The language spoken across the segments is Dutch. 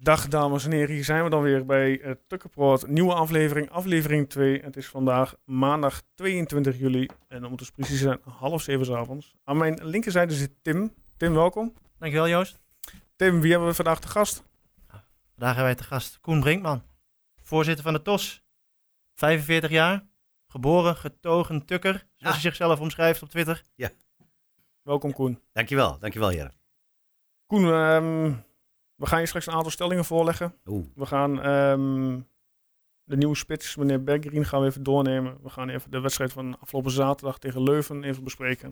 Dag dames en heren, hier zijn we dan weer bij uh, Tukkenproot. Nieuwe aflevering, aflevering 2. Het is vandaag maandag 22 juli en om het precies zijn half zeven s avonds. Aan mijn linkerzijde zit Tim. Tim, welkom. Dankjewel Joost. Tim, wie hebben we vandaag te gast? Vandaag hebben wij te gast Koen Brinkman, voorzitter van de TOS. 45 jaar, geboren, getogen tukker, zoals Ja. hij zichzelf omschrijft op Twitter. Welkom Koen. Dankjewel, dankjewel Jere. Koen, ehm, we gaan je straks een aantal stellingen voorleggen. Oeh, We gaan ehm, de nieuwe spits, meneer Bergrien, gaan we even doornemen. We gaan even de wedstrijd van afgelopen zaterdag tegen Leuven even bespreken.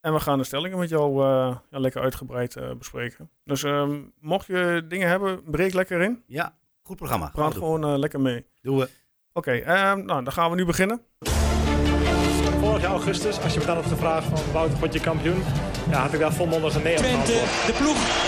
En we gaan de stellingen met jou eh, ja, lekker uitgebreid eh, bespreken. Dus ehm, mocht je dingen hebben, breek lekker in. ja, goed programma. Gaan Praat gewoon eh, lekker mee. Doen we. Oké, ehm, nou dan gaan we nu beginnen. Vorig jaar augustus, als je me dan op de vraag van Wouter, word je kampioen? Ja, had ik daar volmondig een nee op Twente, de ploeg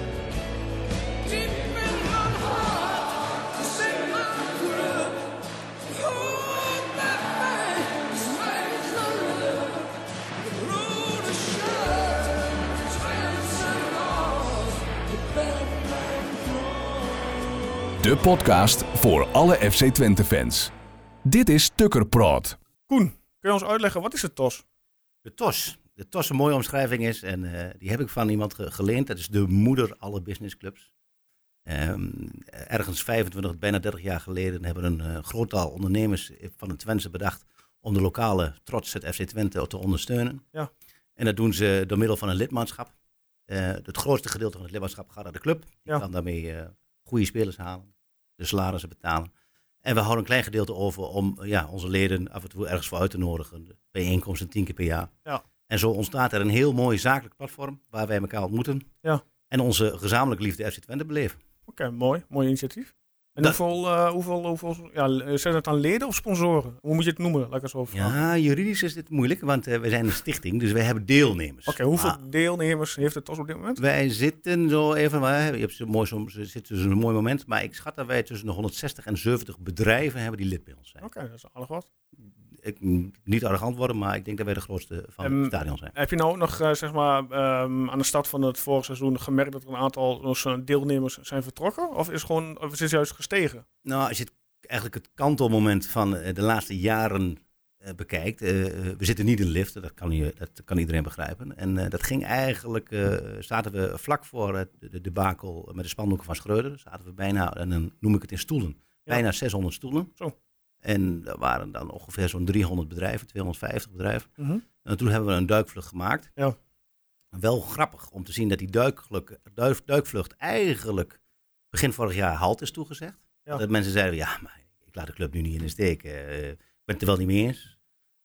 De podcast voor alle FC Twente fans. Dit is Tukker Praat. Koen, kun je ons uitleggen, wat is het TOS? De TOS. De TOS een mooie omschrijving is, en eh, die heb ik van iemand ge- geleend. Dat is de moeder alle businessclubs. Ehm, ergens 25, bijna 30 jaar geleden hebben een eh, groot aantal ondernemers van het Twente bedacht om de lokale trots, het FC Twente, te ondersteunen. Ja. En dat doen ze door middel van een lidmaatschap. Eh, het grootste gedeelte van het lidmaatschap gaat naar de club. Die Ja. kan daarmee eh, goede spelers halen, de salarissen betalen. En we houden een klein gedeelte over om ja, onze leden af en toe ergens voor uit te nodigen. Bijeenkomsten tien keer per jaar. Ja. En zo ontstaat er een heel mooi zakelijk platform waar wij elkaar ontmoeten. Ja. En onze gezamenlijke liefde FC Twente beleven. Oké, mooi. Mooi initiatief. En Dat- hoeveel, eh, hoeveel, hoeveel ja, zijn het dan leden of sponsoren? Hoe moet je het noemen? Laat ik het zo vragen. Ja, juridisch is dit moeilijk, want eh, we zijn een stichting, dus wij hebben deelnemers. Oké, hoeveel Maar deelnemers heeft het TOS op dit moment? wij zitten zo even, maar je hebt zo mooi, soms zit dus een mooi moment, maar ik schat dat wij tussen de 160 en 70 bedrijven hebben die lid bij ons zijn. Oké, dat is aardig wat. Ik, niet arrogant worden, maar ik denk dat wij de grootste van Ehm, het stadion zijn. Heb je nou ook nog, eh, zeg maar, ehm, aan de start van het vorig seizoen gemerkt dat er een aantal deelnemers zijn vertrokken? Of is het gewoon, of is het juist gestegen? Nou, als je het, eigenlijk het kantelmoment van eh, de laatste jaren eh, bekijkt. we zitten niet in de lift, dat kan, je, dat kan iedereen begrijpen. En dat ging eigenlijk, zaten we vlak voor het, de debakel met de spandoeken van Schreuder. Zaten we bijna, en dan noem ik het in stoelen, bijna 600 stoelen. Zo. En er waren dan ongeveer zo'n 300 bedrijven, 250 bedrijven. Mhm. En toen hebben we een duikvlucht gemaakt. Ja. Wel grappig om te zien dat die duikvlucht, duik- duikvlucht eigenlijk begin vorig jaar halt is toegezegd. Ja. Dat mensen zeiden, ja, maar ik laat de club nu niet in de steek. eh, ik ben het er wel niet mee eens.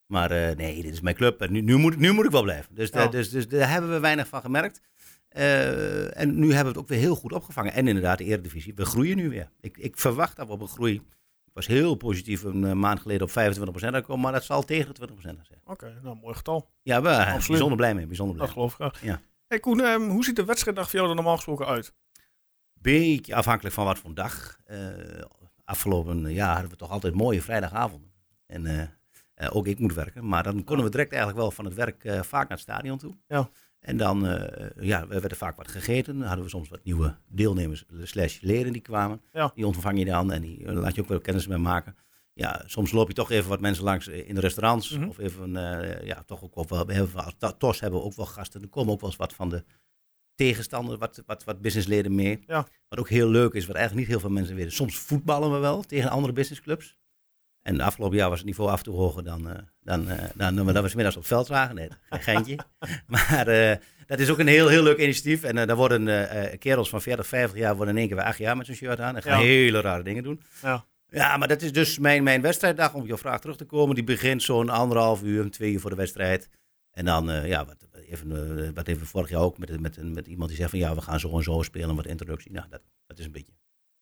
Maar eh, nee, dit is mijn club en nu, nu, moet, ik- nu moet ik wel blijven. Dus, Ja. daar- dus, dus daar hebben we weinig van gemerkt. Eh, en nu hebben we het ook weer heel goed opgevangen. En inderdaad, de Eredivisie, we groeien nu weer. Ik, ik verwacht dat we op een groei... Was heel positief een eh, maand geleden op 25% uitkomen, maar dat zal tegen de 20% zijn. Oké, nou, mooi getal. Ja, we zijn Absoluut. bijzonder blij mee. Bijzonder blij. Dat geloof ik graag. Ja. Hey Koen, ehm, hoe ziet de wedstrijddag voor jou er normaal gesproken uit? Beetje afhankelijk van wat voor dag. Eh, afgelopen jaar hadden we toch altijd mooie vrijdagavonden. En eh, eh, ook ik moet werken. Maar dan konden we direct eigenlijk wel van het werk eh, vaak naar het stadion toe. Ja. En dan eh, ja, we werden vaak wat gegeten. Dan hadden we soms wat nieuwe deelnemers slash leden die kwamen. Ja. Die ontvang je dan en die eh, laat je ook wel kennis mee maken. Ja, soms loop je toch even wat mensen langs eh, in de restaurants. Mhm. Of even, eh, ja, toch ook wel, we hebben, to- TOS hebben we ook wel gasten. Er komen ook wel eens wat van de tegenstander, wat, wat, wat businessleden mee. Ja. Wat ook heel leuk is, wat eigenlijk niet heel veel mensen weten. Soms voetballen we wel tegen andere businessclubs. En de afgelopen jaar was het niveau af en toe hoger dan, dan, dan, dan, we 's middags op het veld zagen. Nee, geen geintje. maar eh, dat is ook een heel, heel leuk initiatief. En eh daar worden eh, kerels van 40, 50 jaar worden in één keer weer 8 jaar met zo'n shirt aan. En gaan Ja. hele rare dingen doen. Ja. Ja, maar dat is dus mijn, mijn wedstrijddag, om op jouw vraag terug te komen. Die begint zo'n anderhalf uur, twee uur voor de wedstrijd. En dan, ja, wat, even, wat even vorig jaar ook met, met, met iemand die zegt van ja, we gaan zo en zo spelen, wat introductie. Nou, dat, dat is een beetje.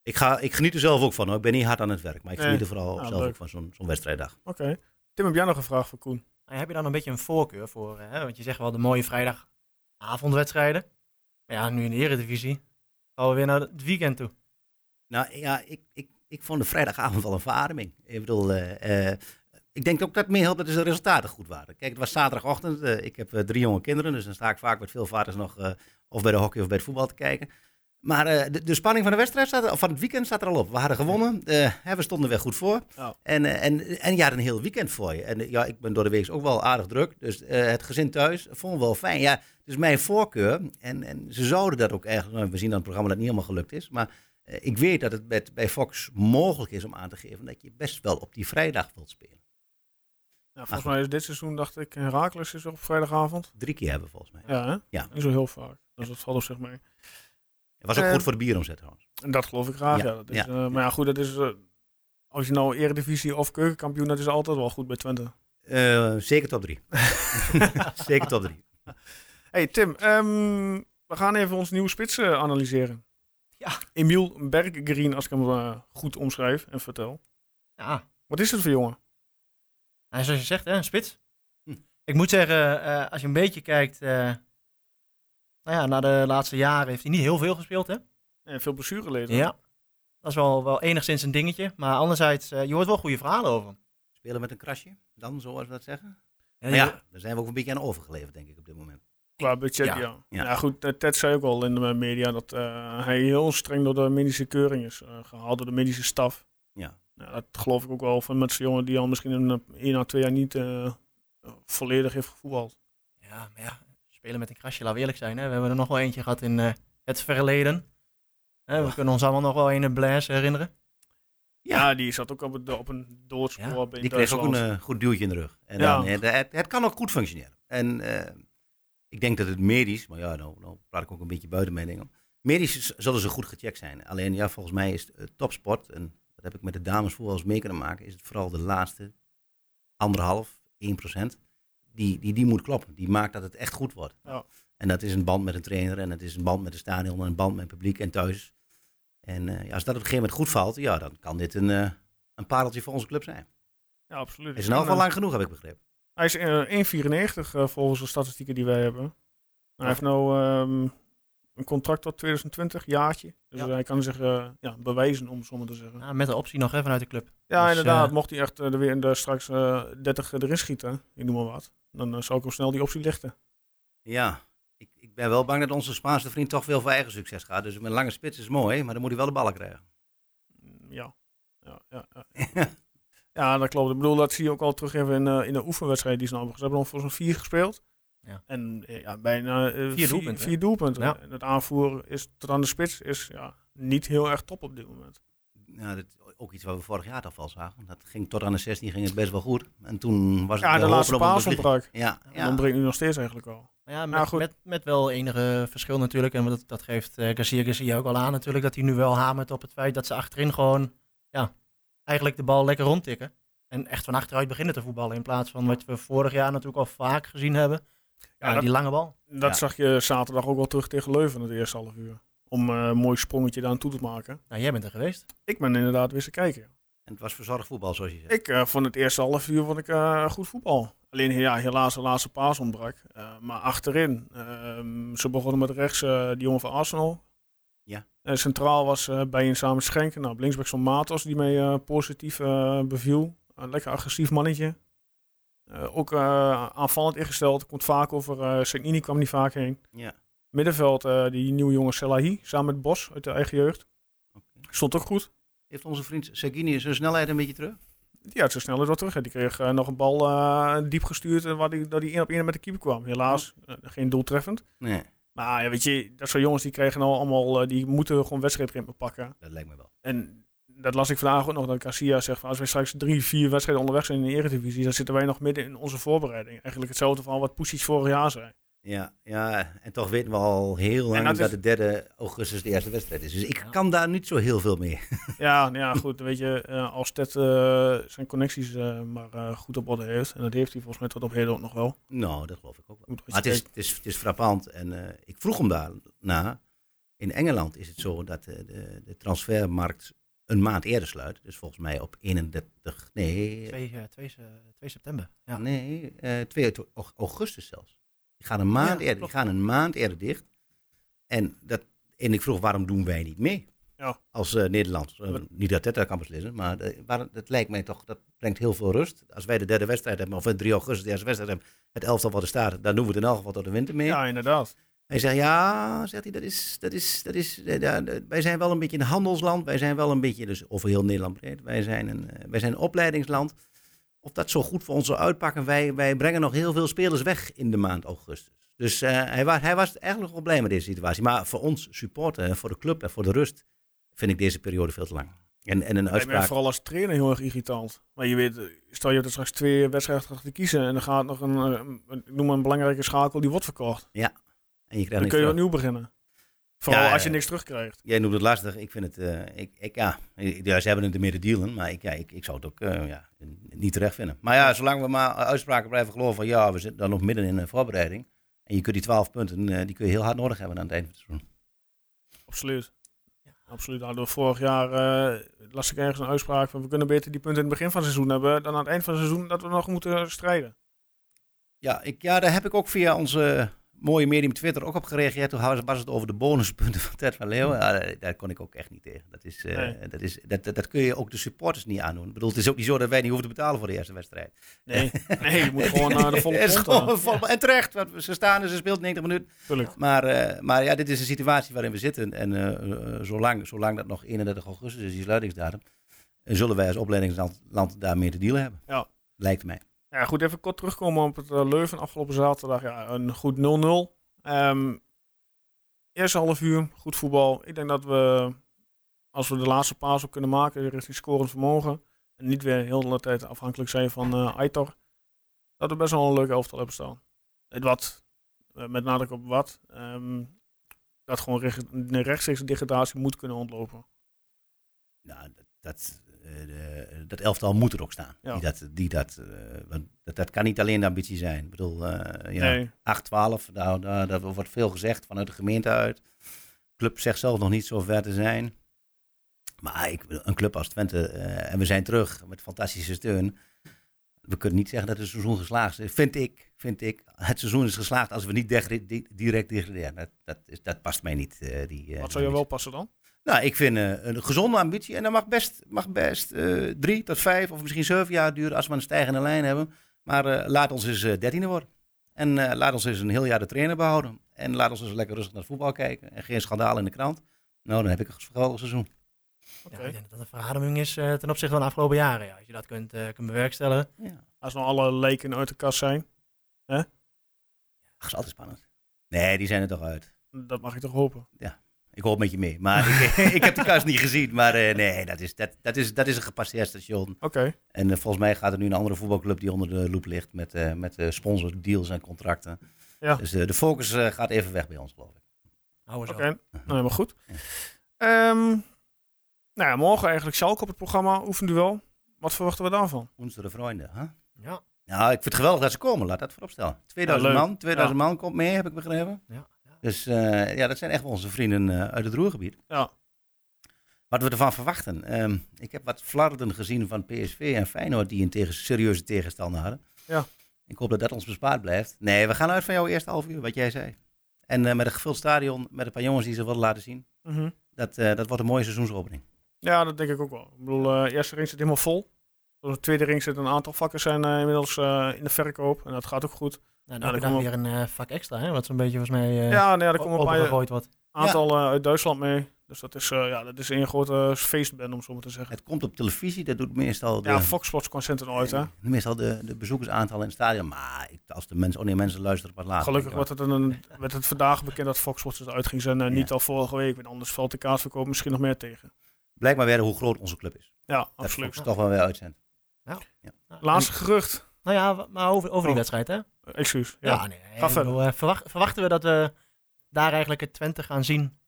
Ik, ga, ik geniet er zelf ook van hoor. Ik ben niet hard aan het werk, maar ik geniet er vooral Nou, zelf leuk. ook van zo'n zo'n wedstrijddag. Oké. Tim, heb jij nog een vraag voor Koen? En heb je dan een beetje een voorkeur voor, hè? want je zegt wel de mooie vrijdagavondwedstrijden. Maar ja, nu in de Eredivisie gaan we weer naar het weekend toe. Nou ja, ik, ik, ik vond de vrijdagavond wel een verademing. Ik bedoel, eh, eh, ik denk ook dat het mee helpt dat de resultaten goed waren. Kijk, het was zaterdagochtend. eh, ik heb eh, drie jonge kinderen, dus dan sta ik vaak met veel vaders nog eh, of bij de hockey of bij het voetbal te kijken. Maar eh, de, de spanning van de wedstrijd staat er, of van het weekend staat er al op. We hadden gewonnen, eh, we stonden weer goed voor. Ja. En, eh, en, en je had een heel weekend voor je. En ja, ik ben door de week ook wel aardig druk. Dus het gezin thuis vond ik wel fijn. Ja, het is mijn voorkeur. En, en ze zouden dat ook eigenlijk. We zien aan het programma dat niet helemaal gelukt is. Maar ik weet dat het met, bij Fox mogelijk is om aan te geven dat je best wel op die vrijdag wilt spelen. Volgens mij is dit seizoen, dacht ik, Herakles is op vrijdagavond. Drie keer hebben we volgens mij. Ja, hè? Ja. Niet zo heel vaak. Dus dat valt op zich mee. Het was ook goed voor de bieromzet trouwens. En dat geloof ik graag, Ja, ja. Dat is, ja, eh, maar ja, goed, dat is... eh, als je nou eredivisie of keukenkampioen, dat is altijd wel goed bij Twente. Eh, zeker top drie. zeker top drie. hey, Tim, ehm, we gaan even ons nieuwe spits analyseren. Ja. Emiel Berggreen, als ik hem goed omschrijf en vertel. Ja, Wat is het voor jongen? nou, zoals je zegt, hè, een spits. Hm. Ik moet zeggen, eh, als je een beetje kijkt eh, nou ja, naar de laatste jaren, heeft hij niet heel veel gespeeld. Hè? Ja, veel blessureleden. Ja. Dat is wel, wel enigszins een dingetje. Maar anderzijds, eh, je hoort wel goede verhalen over hem. Spelen met een krasje, dan zoals we dat zeggen. Ja, Maar je- ja, daar zijn we ook een beetje aan overgeleverd, denk ik, op dit moment. Qua budget, ja. Ja. ja. Ja. goed, eh, Ted zei ook al in de media dat eh, hij heel streng door de medische keuring is eh, gehaald, door de medische staf. Ja. Ja, dat geloof ik ook wel van met zo'n jongen die al misschien een één à twee jaar niet eh, volledig heeft gevoetbald. Ja, maar ja, spelen met een krasje, laten we eerlijk zijn. Hè? We hebben er nog wel eentje gehad in eh, het verleden. Hè, we kunnen ons allemaal nog wel een Blaise herinneren. Ja, die zat ook op, het, op een doodspoor Ja, bij Die kreeg ook een eh, goed duwtje in de rug. En Ja. dan, eh, het, het kan ook goed functioneren. En eh, ik denk dat het medisch, maar ja, nou, nou praat ik ook een beetje buiten mijn dingen. om. Medisch zullen ze goed gecheckt zijn. Alleen ja, volgens mij is het topsport, en dat heb ik met de dames wel eens mee kunnen maken, is het vooral de laatste anderhalf, 1 procent, die, die, die moet kloppen. Die maakt dat het echt goed wordt. Ja. En dat is een band met een trainer en het is een band met de stadion en een band met het publiek en thuis. En eh, ja, als dat op een gegeven moment goed valt, ja, dan kan dit een, eh, een pareltje voor onze club zijn. Ja, absoluut. Is in elk En, geval eh, lang genoeg, heb ik begrepen. Hij is eh, 1,94 eh, volgens de statistieken die wij hebben. Hij heeft nou ehm, een contract tot 2020, jaartje. Dus Ja. hij kan zich ja, bewijzen, om het zo maar te zeggen. Ja, met de optie nog even vanuit de club. Ja, Dus, inderdaad. Mocht hij echt er weer er straks eh 30 erin schieten, ik noem maar wat, dan eh, zou ik hem snel die optie lichten. Ja, ik, ik ben wel bang dat onze Spaanse vriend toch veel voor eigen succes gaat. Dus met een lange spits is mooi, maar dan moet hij wel de ballen krijgen. Mm, Ja. Ja, ja, ja. ja, dat klopt. Ik bedoel, dat zie je ook al terug even in, eh, in de oefenwedstrijd die ze nou hebben. Ze hebben nog voor zo'n vier gespeeld. Ja. En eh, ja, bijna eh, vier, doelpunten, Vier doelpunten. Ja. En het aanvoeren is tot aan de spits is ja, niet heel erg top op dit moment. Nou, dat, ook iets wat we vorig jaar toch al zagen. Dat ging tot aan de 16 ging het best wel goed. En toen was het Ja, de laatste hopen op een paas beslissing. ontbrak. Ja, En ja. dan brengt nu nog steeds eigenlijk al. Maar ja, Nou, met, goed. met, met wel enige verschil natuurlijk. En dat, dat geeft uh, Garcia Garcia ook al aan natuurlijk. Dat hij nu wel hamert op het feit dat ze achterin gewoon ja, eigenlijk de bal lekker rondtikken. En echt van achteruit beginnen te voetballen. In plaats van wat we vorig jaar natuurlijk al vaak gezien hebben. Ja, dat- die lange bal. Dat Ja. zag je zaterdag ook wel terug tegen Leuven in het eerste half uur. Om eh, een mooi sprongetje daar aan toe te maken. Nou, jij bent er geweest. Ik ben inderdaad weer eens kijken. En het was verzorgd voetbal, zoals je zegt. Ik eh, vond het eerste half uur vond ik, eh, goed voetbal. Alleen ja, helaas de laatste paas ontbrak. Eh, maar achterin, ehm, ze begonnen met rechts eh, die jongen van Arsenal. Ja. Centraal was eh bij een samen Schenken. Nou, op linksback zo'n Matos die mij eh, positief beviel. Een lekker agressief mannetje. Eh, ook eh, aanvallend ingesteld. Komt vaak over uh, Segnini kwam niet vaak heen. Ja. Middenveld, eh, die nieuwe jongen Selahi, samen met Bos uit de eigen jeugd. Stond ook goed. Heeft onze vriend Sagini zijn snelheid een beetje terug? Die had zo snel wel terug. hè. Die kreeg eh, nog een bal eh, diep gestuurd en waar die, dat hij één op één met de keeper kwam. Helaas, geen doeltreffend. Nee, Maar ja, weet je, dat soort jongens die kregen nou allemaal, die moeten gewoon wedstrijdritme pakken. dat lijkt me wel. En dat las ik vandaag ook nog, dat Garcia zegt van als wij straks drie, vier wedstrijden onderweg zijn in de Eredivisie, dan zitten wij nog midden in onze voorbereiding. Eigenlijk hetzelfde van wat Pusic vorig jaar zei. Ja, ja, en toch weten we al heel lang dat de derde augustus de eerste wedstrijd is. Dus ik Ja. kan daar niet zo heel veel mee. Ja, nou ja, goed, weet je, eh, als Ted eh, zijn connecties eh, maar eh, goed op orde heeft, en dat heeft hij volgens mij tot op heden ook nog wel. Nou, dat geloof ik ook wel. Maar het is, het is, het is frappant. En eh, ik vroeg hem daarna. In Engeland is het zo dat de, de transfermarkt een maand eerder sluit. Dus volgens mij op 31, nee, 2, eh, 2, eh, 2 september. Ja. nee eh 2 au- augustus zelfs. Die gaan een maand, Ja, eerder, die gaan een maand eerder dicht. En, dat, en ik vroeg, waarom doen wij niet mee? Ja. als eh, Nederland. Eh, niet dat dat kan beslissen, maar, eh, maar het lijkt mij toch, dat brengt heel veel rust. Als wij de derde wedstrijd hebben, of 3 augustus de eerste wedstrijd hebben, het elftal wat er staat, dan doen we het in elk geval tot de winter mee. Ja, inderdaad. Hij zegt, ja, zegt hij, dat is, dat is, dat is, ja, wij zijn wel een beetje een handelsland. Wij zijn wel een beetje, dus over heel Nederland breed, wij zijn een, wij zijn een opleidingsland. Of dat zo goed voor ons zou uitpakken, wij, wij brengen nog heel veel spelers weg in de maand augustus. Dus eh, hij, was, hij was eigenlijk wel blij met deze situatie. Maar voor ons supporter, en voor de club en voor de rust, vind ik deze periode veel te lang. En, en een uitspraak. vooral als trainer heel erg irritant. Maar je weet, stel je hebt er straks twee wedstrijden achter te kiezen en dan gaat nog een, eh, een- ik noem maar een belangrijke schakel, die wordt verkocht. En je krijgt Dan kun je opnieuw beginnen. Vooral Ja, als je niks terugkrijgt. Jij noemt het lastig. Ik vind het, eh, ik, ik, ja, ja, ze hebben het ermee te dealen, maar ik, ja, ik, ik zou het ook eh, ja, niet terecht vinden. Maar ja, zolang we maar uitspraken blijven geloven van ja, we zitten dan nog midden in een voorbereiding. En je kunt die 12 punten, eh, die kun je heel hard nodig hebben aan het eind van het seizoen. Absoluut. Absoluut. Nou, vorig jaar las ik ergens een uitspraak van we kunnen beter die punten in het begin van het seizoen hebben dan aan het eind van het seizoen dat we nog moeten strijden. Ja, ik, ja, daar heb ik ook via onze mooie medium Twitter ook op gereageerd. Toen was het over de bonuspunten van Ted van Leeuwen. Ja, daar, kon ik ook echt niet tegen. Dat, is, eh, Nee. dat, is, dat, dat, dat kun je ook de supporters niet aandoen. Ik bedoel, het is ook niet zo dat wij niet hoeven te betalen voor de eerste wedstrijd. Nee, nee je moet gewoon naar de volle is gewoon En terecht, want ze staan en ze speelt 90 minuten. Tuurlijk. Maar, eh, maar ja, dit is een situatie waarin we zitten. En eh, zolang, zolang dat nog 31 augustus is, die sluitingsdatum, zullen wij als opleidingsland land daarmee te dealen hebben. Ja. Lijkt mij. Ja, goed, even kort terugkomen op het eh, Leuven afgelopen zaterdag. Ja, een goed 0-0. Ehm eerste half uur, goed voetbal. Ik denk dat we, als we de laatste paas op kunnen maken richting scorend vermogen, en niet weer heel de hele tijd afhankelijk zijn van eh Aitor, dat we best wel een leuke elftal hebben staan. Het wat, eh, met nadruk op wat, ehm, dat gewoon recht, rechtstreeks degradatie moet kunnen ontlopen. Nou, dat, de- dat elftal moet er ook staan. Ja. Die dat, die dat, eh, want dat, dat kan niet alleen de ambitie zijn. Ik bedoel, eh, ja, Nee, 8-12, daar, daar, daar wordt veel gezegd vanuit de gemeente uit. De club zegt zelf nog niet zo ver te zijn. Maar ik, een club als Twente, eh, en we zijn terug met fantastische steun. We kunnen niet zeggen dat het seizoen geslaagd is. Vind ik, vind ik. Het seizoen is geslaagd als we niet direct degraderen. Dat, dat, is, dat past mij niet. eh, die, eh, wat zou je wel passen dan? Nou, ik vind eh, een gezonde ambitie. En dat mag best, mag best eh, drie tot vijf of misschien zeven jaar duren als we een stijgende lijn hebben. Maar eh, laat ons eens dertiende worden. En eh, laat ons eens een heel jaar de trainer behouden. En laat ons eens lekker rustig naar het voetbal kijken. En geen schandaal in de krant. Nou, dan heb ik een geweldig seizoen. Oké. Ja, ik denk dat dat een verademing is eh, ten opzichte van de afgelopen jaren. Ja. Als je dat kunt, eh, kunt bewerkstelligen. Ja. Als nou alle leken uit de kast zijn, Ach, is altijd spannend. Nee, die zijn er toch uit. dat mag ik toch hopen. Ik hoop met je mee. Maar ik, ik heb de kast niet gezien. Maar eh, nee, dat is, dat, dat, is, dat is een gepasseerd station. Oké. En eh, volgens mij gaat er nu een andere voetbalclub die onder de loep ligt. Met, eh met eh sponsordeals en contracten. Ja. Dus de focus eh, gaat even weg bij ons, geloof ik. Hou Oké, op. nou helemaal goed. Ehm, nou ja, morgen eigenlijk Schalke op het programma, oefenduel. Wat verwachten we daarvan? Onze de vrienden, hè? Ja, Nou, ik vind het geweldig dat ze komen. Laat dat vooropstellen. 2000 Ja, leuk. man, 2000 man komt mee, heb ik begrepen. ja. Dus eh, ja, dat zijn echt wel onze vrienden eh, uit het Roergebied. Ja. Wat we ervan verwachten. Ehm, ik heb wat flarden gezien van PSV en Feyenoord die een tegen, serieuze tegenstander hadden. Ja. Ik hoop dat dat ons bespaard blijft. Nee, we gaan uit van jouw eerste half uur, wat jij zei. En eh, met een gevuld stadion, met een paar jongens die ze willen laten zien. Mhm. Dat, dat wordt een mooie seizoensopening. Ja, dat denk ik ook wel. Ik bedoel, de eerste ring zit helemaal vol. De tweede ring zit een aantal vakken zijn inmiddels in de verkoop. En dat gaat ook goed. Nou, Ja, dan dan heb je komen weer een eh, vak extra, hè, wat zo'n beetje volgens mij eh ja, nee, er komen een paar wordt. aantal eh, uit Duitsland mee. Dus dat is, eh, ja, dat is een grote feestband, om zo maar te zeggen. Het komt op televisie, dat doet meestal de, Ja, Fox Sports kwam uit, hè. meestal de, de bezoekersaantallen in het stadion. Maar ik, als de mensen, oh nee, mensen luisteren pas later. Gelukkig werd het, een, werd het vandaag bekend dat Fox Sports het uit ging zenden. En Ja. niet al vorige week. Want anders valt de kaartverkoop misschien nog meer tegen. Blijkbaar weer hoe groot onze club is. Ja, Dat absoluut. Fox toch wel weer uitzendt. Nou, Laatste gerucht. Nou ja, maar over, over die Oh. wedstrijd, hè? Eh, Excuus. Ja, Ja. nee. Ga ik verder. bedoel, eh, verwacht- verwachten we dat we daar eigenlijk het Twente gaan zien,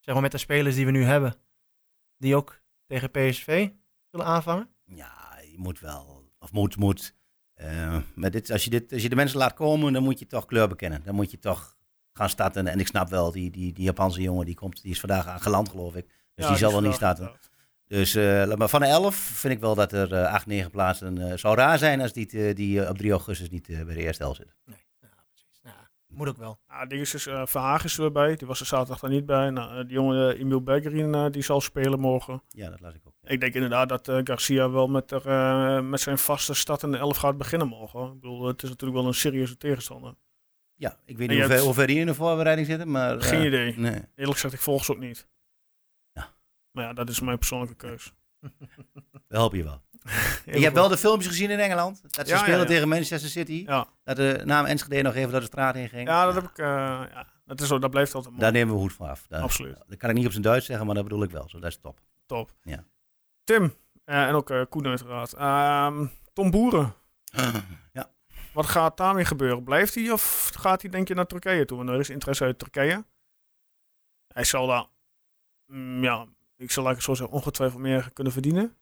zeg maar met de spelers die we nu hebben, die ook tegen PSV zullen aanvangen? Ja, je moet wel, of moet, moet. Eh, maar dit, als, je dit, als je de mensen laat komen, dan moet je toch kleur bekennen. Dan moet je toch gaan starten. En ik snap wel, die, die, die Japanse jongen, die, komt, die is vandaag aan geland, geloof ik. Dus Ja, die zal wel niet starten. Dus, eh, maar van de 11 vind ik wel dat er eh, acht, negen plaatsen. eh zou raar zijn als die, eh, die eh, op 3 augustus niet eh, bij de eerste helft zitten. Nee. Precies. Nou, Moet ook wel. Ja, ding is, dus, eh, Verhagen is er weer bij. Die was er zaterdag dan niet bij. Nou, eh, die jongen uh, Emil Bergerin, eh, die zal spelen morgen. Ja, dat las ik ook. ja. Ik denk inderdaad dat eh, Garcia wel met, er, eh, met zijn vaste start in de 11 gaat beginnen morgen. Ik bedoel, het is natuurlijk wel een serieuze tegenstander. Ja, ik weet En niet ver die in de voorbereiding zitten, maar... eh, Geen idee. Nee. Eerlijk gezegd, ik volg ze ook niet. Ja. Maar ja, dat is mijn persoonlijke keus. We helpen je wel. je hebt wel de filmpjes gezien in Engeland. Dat ze Ja, spelen ja. tegen Manchester City. Ja, Dat de naam Enschede nog even door de straat heen ging. ja dat heb ik. eh, ja, dat, is zo, dat blijft altijd mooi. Daar nemen we hoed van af. Daar, Absoluut. Dat kan ik niet op zijn Duits zeggen, maar dat bedoel ik wel. Zo, dat is top. Top. Ja. Tim, eh, en ook eh Koen uiteraard. Ehm, Tom Boeren, ja. wat gaat daarmee gebeuren? Blijft hij of gaat hij denk je naar Turkije toe? Want er is interesse uit Turkije. Hij zal daar, mm, ja, ik zal eigenlijk zo zeggen, ongetwijfeld meer kunnen verdienen.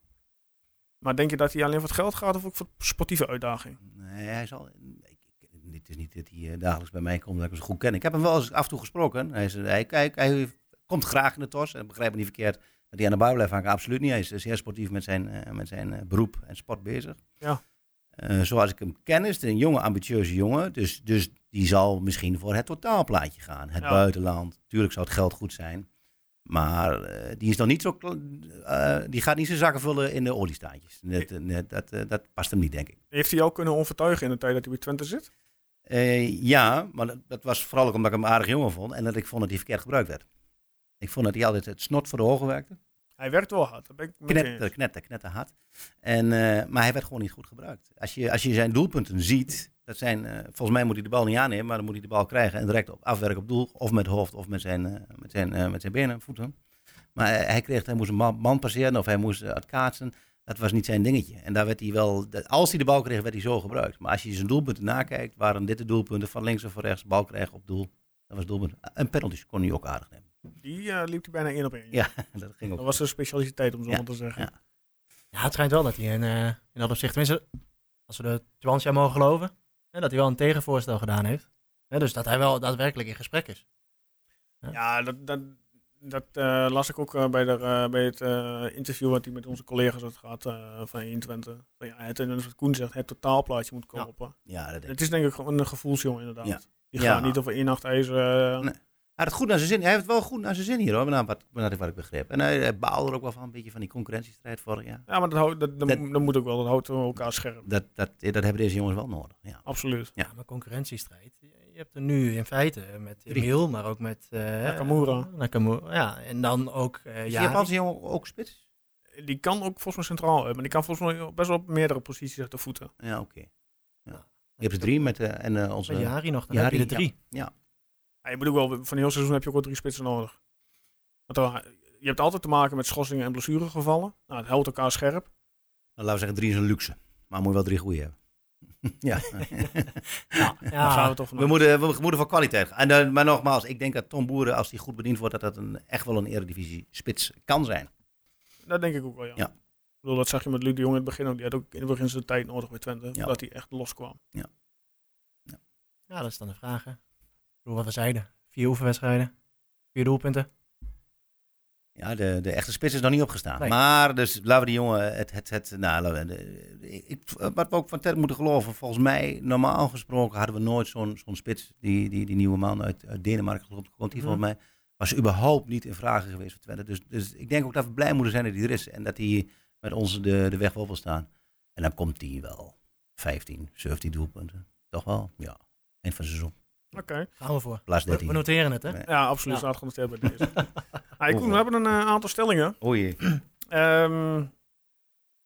Maar denk je dat hij alleen voor het geld gaat of ook voor de sportieve uitdaging? Nee, hij zal. Ik, ik, het is niet dat hij eh, dagelijks bij mij komt dat ik hem zo goed ken. Ik heb hem wel eens af en toe gesproken. Hij, is, hij, hij, hij komt graag in de tos. En begrijp me niet verkeerd dat hij aan de bouw blijft hangen. Absoluut niet. Hij is zeer sportief met zijn, eh, met zijn eh, beroep en sport bezig. Ja. Zoals ik hem ken is het een jonge, ambitieuze jongen. Dus, dus die zal misschien voor het totaalplaatje gaan. Het Ja. buitenland. Tuurlijk zou het geld goed zijn. Maar eh, die is nog niet zo. eh, die gaat niet zijn zakken vullen in de oliestaatjes. Dat, eh, dat, eh, dat past hem niet, denk ik. Heeft hij jou kunnen overtuigen in de tijd dat hij bij Twente zit? Ja, maar dat, dat was vooral ook omdat ik hem aardig jongen vond en dat ik vond dat hij verkeerd gebruikt werd. Ik vond dat hij altijd het snot voor de ogen werkte. Hij werkt wel hard. Dat ben ik Knetter, knetter, knetter hard. En, maar hij werd gewoon niet goed gebruikt. Als je, als je zijn doelpunten ziet, dat zijn, eh, volgens mij moet hij de bal niet aannemen, maar dan moet hij de bal krijgen en direct op afwerken op doel. Of met hoofd of met zijn, eh, met zijn, eh, met zijn benen en voeten. Maar hij, hij kreeg, hij moest een man, man passeren of hij moest uh, het kaatsen. Dat was niet zijn dingetje. En daar werd hij wel, als hij de bal kreeg, werd hij zo gebruikt. Maar als je zijn doelpunten nakijkt, waren dit de doelpunten van links of van rechts, bal krijgen op doel. Dat was doelpunt. En penalties kon hij ook aardig nemen. Die eh, liep hij bijna één op één. Ja, dat ging ook. Dat was zijn specialiteit, om zo Ja, maar te zeggen. ja. Ja, het schijnt wel dat hij in, eh, in dat opzicht, tenminste, als we de Twansja mogen geloven, hè, dat hij wel een tegenvoorstel gedaan heeft. Hè, dus dat hij wel daadwerkelijk in gesprek is. Ja, dat, dat, dat eh, las ik ook eh, bij, de, eh, bij het interview wat hij met onze collega's had gehad eh, van 21. Van, ja, het, en dat is wat Koen zegt, het totaalplaatje moet Ja. kopen. Ja, dat denk ik. Het is denk ik gewoon een gevoelsjongen inderdaad. Ja. Die Ja. gaat niet over één nacht ijzer. Nee. Hij had het goed naar zijn zin. Hij heeft het wel goed naar zijn zin hier hoor, naar wat, naar wat ik begreep. En hij, hij baalde er ook wel van, een beetje van die concurrentiestrijd vorig jaar. Ja, maar dat, dat, dat, Dat- dat moet ook wel. Dat houdt elkaar scherp. Dat, dat, dat hebben deze jongens wel nodig. Ja. Absoluut. Ja, maar concurrentiestrijd. Je hebt er nu in feite met. Emil, maar ook met... eh, Nakamura. Nakamura, ja. En dan ook uh, Is ja, Japanse jongen ook spits? Die kan ook volgens mij centraal hebben. Maar die kan volgens mij best wel op meerdere posities uit de voeten. Ja, oké. Ja. Je hebt er drie met eh, en eh, onze... met Jari nog, dan Jari, heb je er drie. Ja. Ja, je moet ook wel, van een heel seizoen heb je ook wel drie spitsen nodig. Want er- je hebt altijd te maken met schorsingen en blessuregevallen. Nou, het houdt elkaar scherp. Nou, laten we zeggen, drie is een luxe. Maar moet je wel drie goede hebben. ja. Ja, ja. we toch We moeten, we moeten voor kwaliteit gaan. En, dan- maar nogmaals, ik denk dat Tom Boeren, als hij goed bediend wordt, dat dat een, echt wel een eredivisie spits kan zijn. Dat denk ik ook wel, ja. Ja. Ik bedoel, dat zag je met Luc de Jong in het begin ook. Die had ook in het begin zijn tijd nodig bij Twente. Ja. Voordat hij echt loskwam. ja, dat is dan de vraag. hè. Wat we zeiden. Vier oefenwedstrijden, vier doelpunten. Ja, de, de echte spits is nog niet opgestaan. Nee. Maar, dus laten we die jongen het, het, het nou, de- ik, wat we ook van Ted moeten geloven, volgens mij, normaal gesproken hadden we nooit zo'n zo'n spits, die, die, die nieuwe man uit, uit Denemarken, komt, komt die Mhm. volgens mij, was überhaupt niet in vragen geweest voor Twente. Dus, dus ik denk ook dat we blij moeten zijn dat hij er is en dat hij met ons de, de weg wel wil staan. En dan komt hij wel 15, 17 doelpunten. Toch wel? Ja. Eind van het seizoen. Oké. Gaan we voor. Plaats We, 13. we noteren het, hè? Nee. Ja, absoluut. Ja. Staat genoteerd bij deze. hey, Koen, we hebben een eh, aantal stellingen. Oei. Ehm,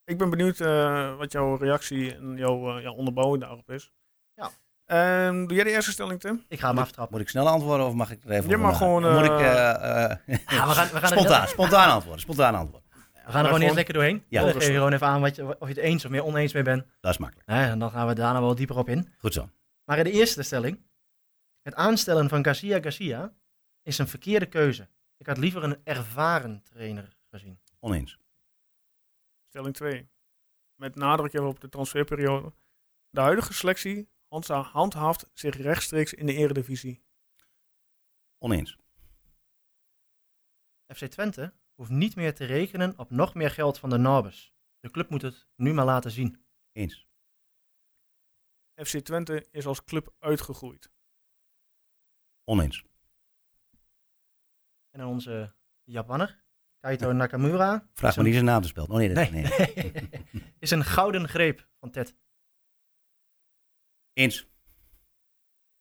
ik ben benieuwd eh, wat jouw reactie en jouw, eh, jouw onderbouwing daarop is. Ja. Ehm, doe jij de eerste stelling, Tim? Ik ga hem aftrappen. Moet ik snel antwoorden of mag ik er even Je over mag nadenken? gewoon, Moet ik... Ja, we gaan, we gaan spontaan, spontaan antwoorden. Spontaan antwoorden. we gaan er gewoon eerst lekker doorheen. Ja. Dan geef je gewoon even aan wat je, of je het eens of meer oneens mee bent. Dat is makkelijk. En dan gaan we daarna wel dieper op in. Goed zo. Maar in de eerste stelling. Het aanstellen van Garcia Garcia is een verkeerde keuze. Ik had liever een ervaren trainer gezien. Oneens. Stelling 2. Met nadruk even op de transferperiode. De huidige selectie handha- handhaaft zich rechtstreeks in de eredivisie. Oneens. FC Twente hoeft niet meer te rekenen op nog meer geld van de Nabes. De club moet het nu maar laten zien. Eens. FC Twente is als club uitgegroeid. Oneens. En dan onze Japanner, Kaito Nakamura. Vraag me niet zijn naam te spelen. Oh nee, dat Nee. nee. is een gouden greep van Ted. Eens.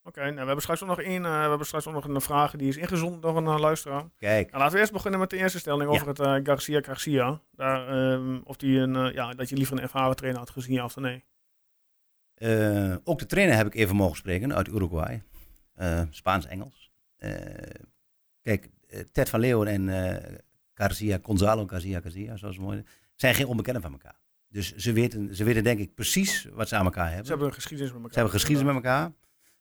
Oké, nou, we hebben straks ook nog één, eh, we hebben straks ook nog een vraag die is ingezonden door een eh, luisteraar. Kijk. Nou, laten we eerst beginnen met de eerste stelling Ja. over het eh, Garcia Garcia. Daar, ehm, of die een, eh, ja, dat je liever een ervaren trainer had gezien, ja of nee. Eh, ook de trainer heb ik even mogen spreken uit Uruguay. Eh, Spaans-Engels. Eh, kijk, eh, Ted van Leeuwen en Garcia, Gonzalo Garcia Garcia, zoals het mooi zijn geen onbekenden van elkaar. Dus ze weten, ze weten denk ik precies wat ze aan elkaar hebben. Ze hebben een geschiedenis met elkaar. Ze hebben geschiedenis met elkaar.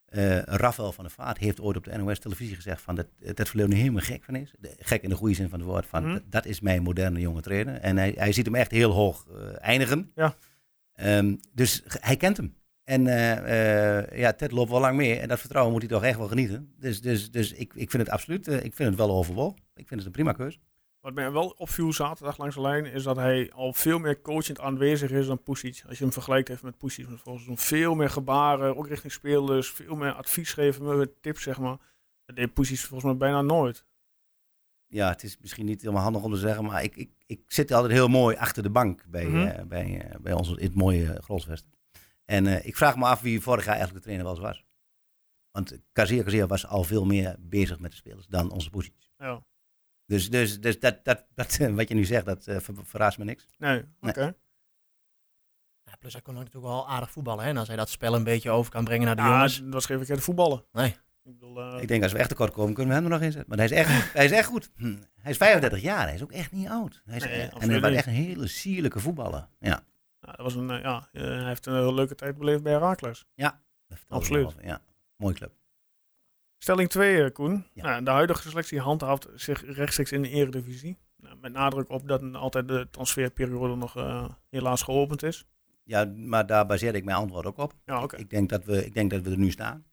Eh Rafael van der Vaart heeft ooit op de NOS-televisie gezegd van dat Ted van Leeuwen er helemaal gek van is. De- gek in de goede zin van het woord. Van, Mhm. dat, is mijn moderne jonge trainer. En hij, hij ziet hem echt heel hoog eh, eindigen. Ja. Ehm, dus hij kent hem. En eh, eh, ja, Ted loopt wel lang mee. En dat vertrouwen moet hij toch echt wel genieten. Dus, dus, dus ik, ik vind het absoluut, eh, ik vind het wel overwogen. Ik vind het een prima keuze. Wat mij wel opviel zaterdag langs de lijn, is dat hij al veel meer coachend aanwezig is dan Pusic. Als je hem vergelijkt heeft met Pusic, volgens veel meer gebaren, ook richting speelers, veel meer advies geven, meer tips zeg maar. Dat deed Pusic volgens mij bijna nooit. Ja, het is misschien niet helemaal handig om te zeggen, maar ik, ik, ik zit altijd heel mooi achter de bank bij, Mhm. bij, bij ons in het mooie Grolsvest. En eh, ik vraag me af wie vorig jaar eigenlijk de trainer wel was. Want Kazia Kazia was al veel meer bezig met de spelers dan onze positie. Ja. Dus, dus, dus dat, dat, dat, wat je nu zegt, dat eh, ver- verraast me niks. Nee, oké. Nee. Ja, plus hij kon natuurlijk wel aardig voetballen. Hè? En als hij dat spel een beetje over kan brengen naar de Ja, jongens. dat was geen verkeerde voetballen. Nee. Ik bedoel, eh, Ik denk als we echt tekort komen, kunnen we hem er nog in zetten. Maar hij is echt, hij is echt goed. Hm. Hij is 35 jaar, hij is ook echt niet oud. Hij is, Nee, en hij was echt een hele sierlijke voetballer. Ja, ja, dat was een, eh, ja, eh, hij heeft een hele leuke tijd beleefd bij Herakles. vertelde Absoluut. Ja, mooie club. Stelling 2, Koen. Ja. Nou, de huidige selectie handhaaft zich rechtstreeks in de eredivisie. Nou, met nadruk op dat altijd de transferperiode nog eh, helaas geopend is. Ja, maar daar baseer ik mijn antwoord ook op. Ja. Ik, denk dat we, ik denk dat we er nu staan.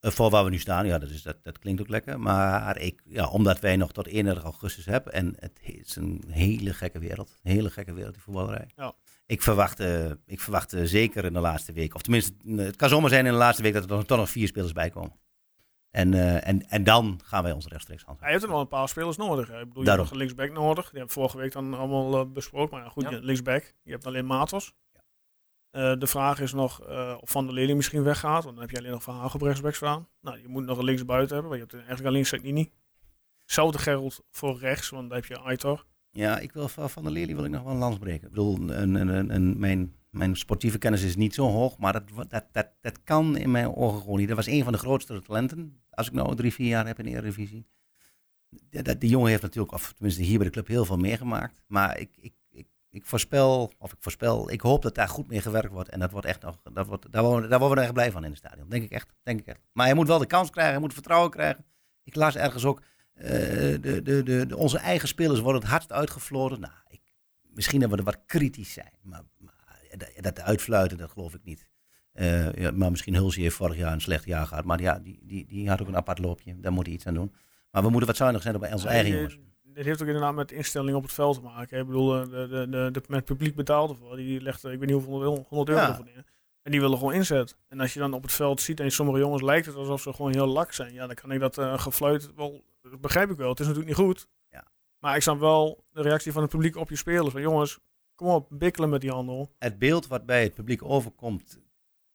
Eh, voor waar we nu staan, ja, dat, is, dat, dat klinkt ook lekker. Maar ik, ja, omdat wij nog tot 31 augustus hebben. En het is een hele gekke wereld. Een hele gekke wereld, die voetballerij. Ja. Ik verwacht, eh, ik verwacht eh, zeker in de laatste week. Of tenminste, eh, het kan zomaar zijn in de laatste week dat er toch, toch nog vier spelers bij komen. En, eh, en, en dan gaan wij ons rechtstreeks Hij handhaven. heeft er wel een paar spelers nodig. hè. Ik bedoel, je Daarom. hebt nog een linksback nodig. Die hebben we vorige week dan allemaal besproken. Maar ja, goed, Ja. linksback. Je hebt alleen Matos. Eh, de vraag is nog eh, of Van der Leerling misschien weggaat. Want dan heb je alleen nog Van Haag op rechtsback staan. Nou, je moet nog een linksbuiten hebben. Want je hebt eigenlijk alleen Sagnini. Hetzelfde geldt voor rechts, want dan heb je Aitor. Ja, ik wil van, der Leerling wil ik nog wel een lans breken. Ik bedoel, een, een, een, mijn, mijn sportieve kennis is niet zo hoog, maar dat, dat, dat, dat kan in mijn ogen gewoon niet. Dat was een van de grootste talenten, als ik nou drie, vier jaar heb in de Eredivisie. Dat, die jongen heeft natuurlijk, of tenminste hier bij de club, heel veel meegemaakt. Maar ik, ik, ik, ik voorspel, of ik voorspel, ik hoop dat daar goed mee gewerkt wordt. En dat wordt echt nog, dat wordt, daar, worden, daar worden we echt blij van in het stadion. Denk ik echt, denk ik echt. Maar hij moet wel de kans krijgen, hij moet vertrouwen krijgen. Ik las ergens ook, de, de, de, de, onze eigen spelers worden het hardst uitgefloten. Nou, ik, misschien dat we er wat kritisch zijn. Maar, maar dat, dat uitfluiten, dat geloof ik niet. Eh, ja, maar misschien Hulsje heeft vorig jaar een slecht jaar gehad. Maar ja, die, die, die had ook een apart loopje. Daar moet hij iets aan doen. Maar we moeten wat zuinig zijn op onze eigen Eh, jongens. Dit heeft ook inderdaad met instelling op het veld te maken. Ik bedoel, eh, de, de, de, de, met publiek betaald ervoor. Die legt, eh, ik weet niet hoeveel, 100 euro Ja. neer. En die willen gewoon inzet. En als je dan op het veld ziet en sommige jongens lijkt het alsof ze gewoon heel lak zijn. Ja, dan kan ik dat eh gefluit wel, dat begrijp ik wel. Het is natuurlijk niet goed. Ja. Maar ik snap wel de reactie van het publiek op je spelers. Van jongens, kom op, bikkelen met die handel. Het beeld wat bij het publiek overkomt,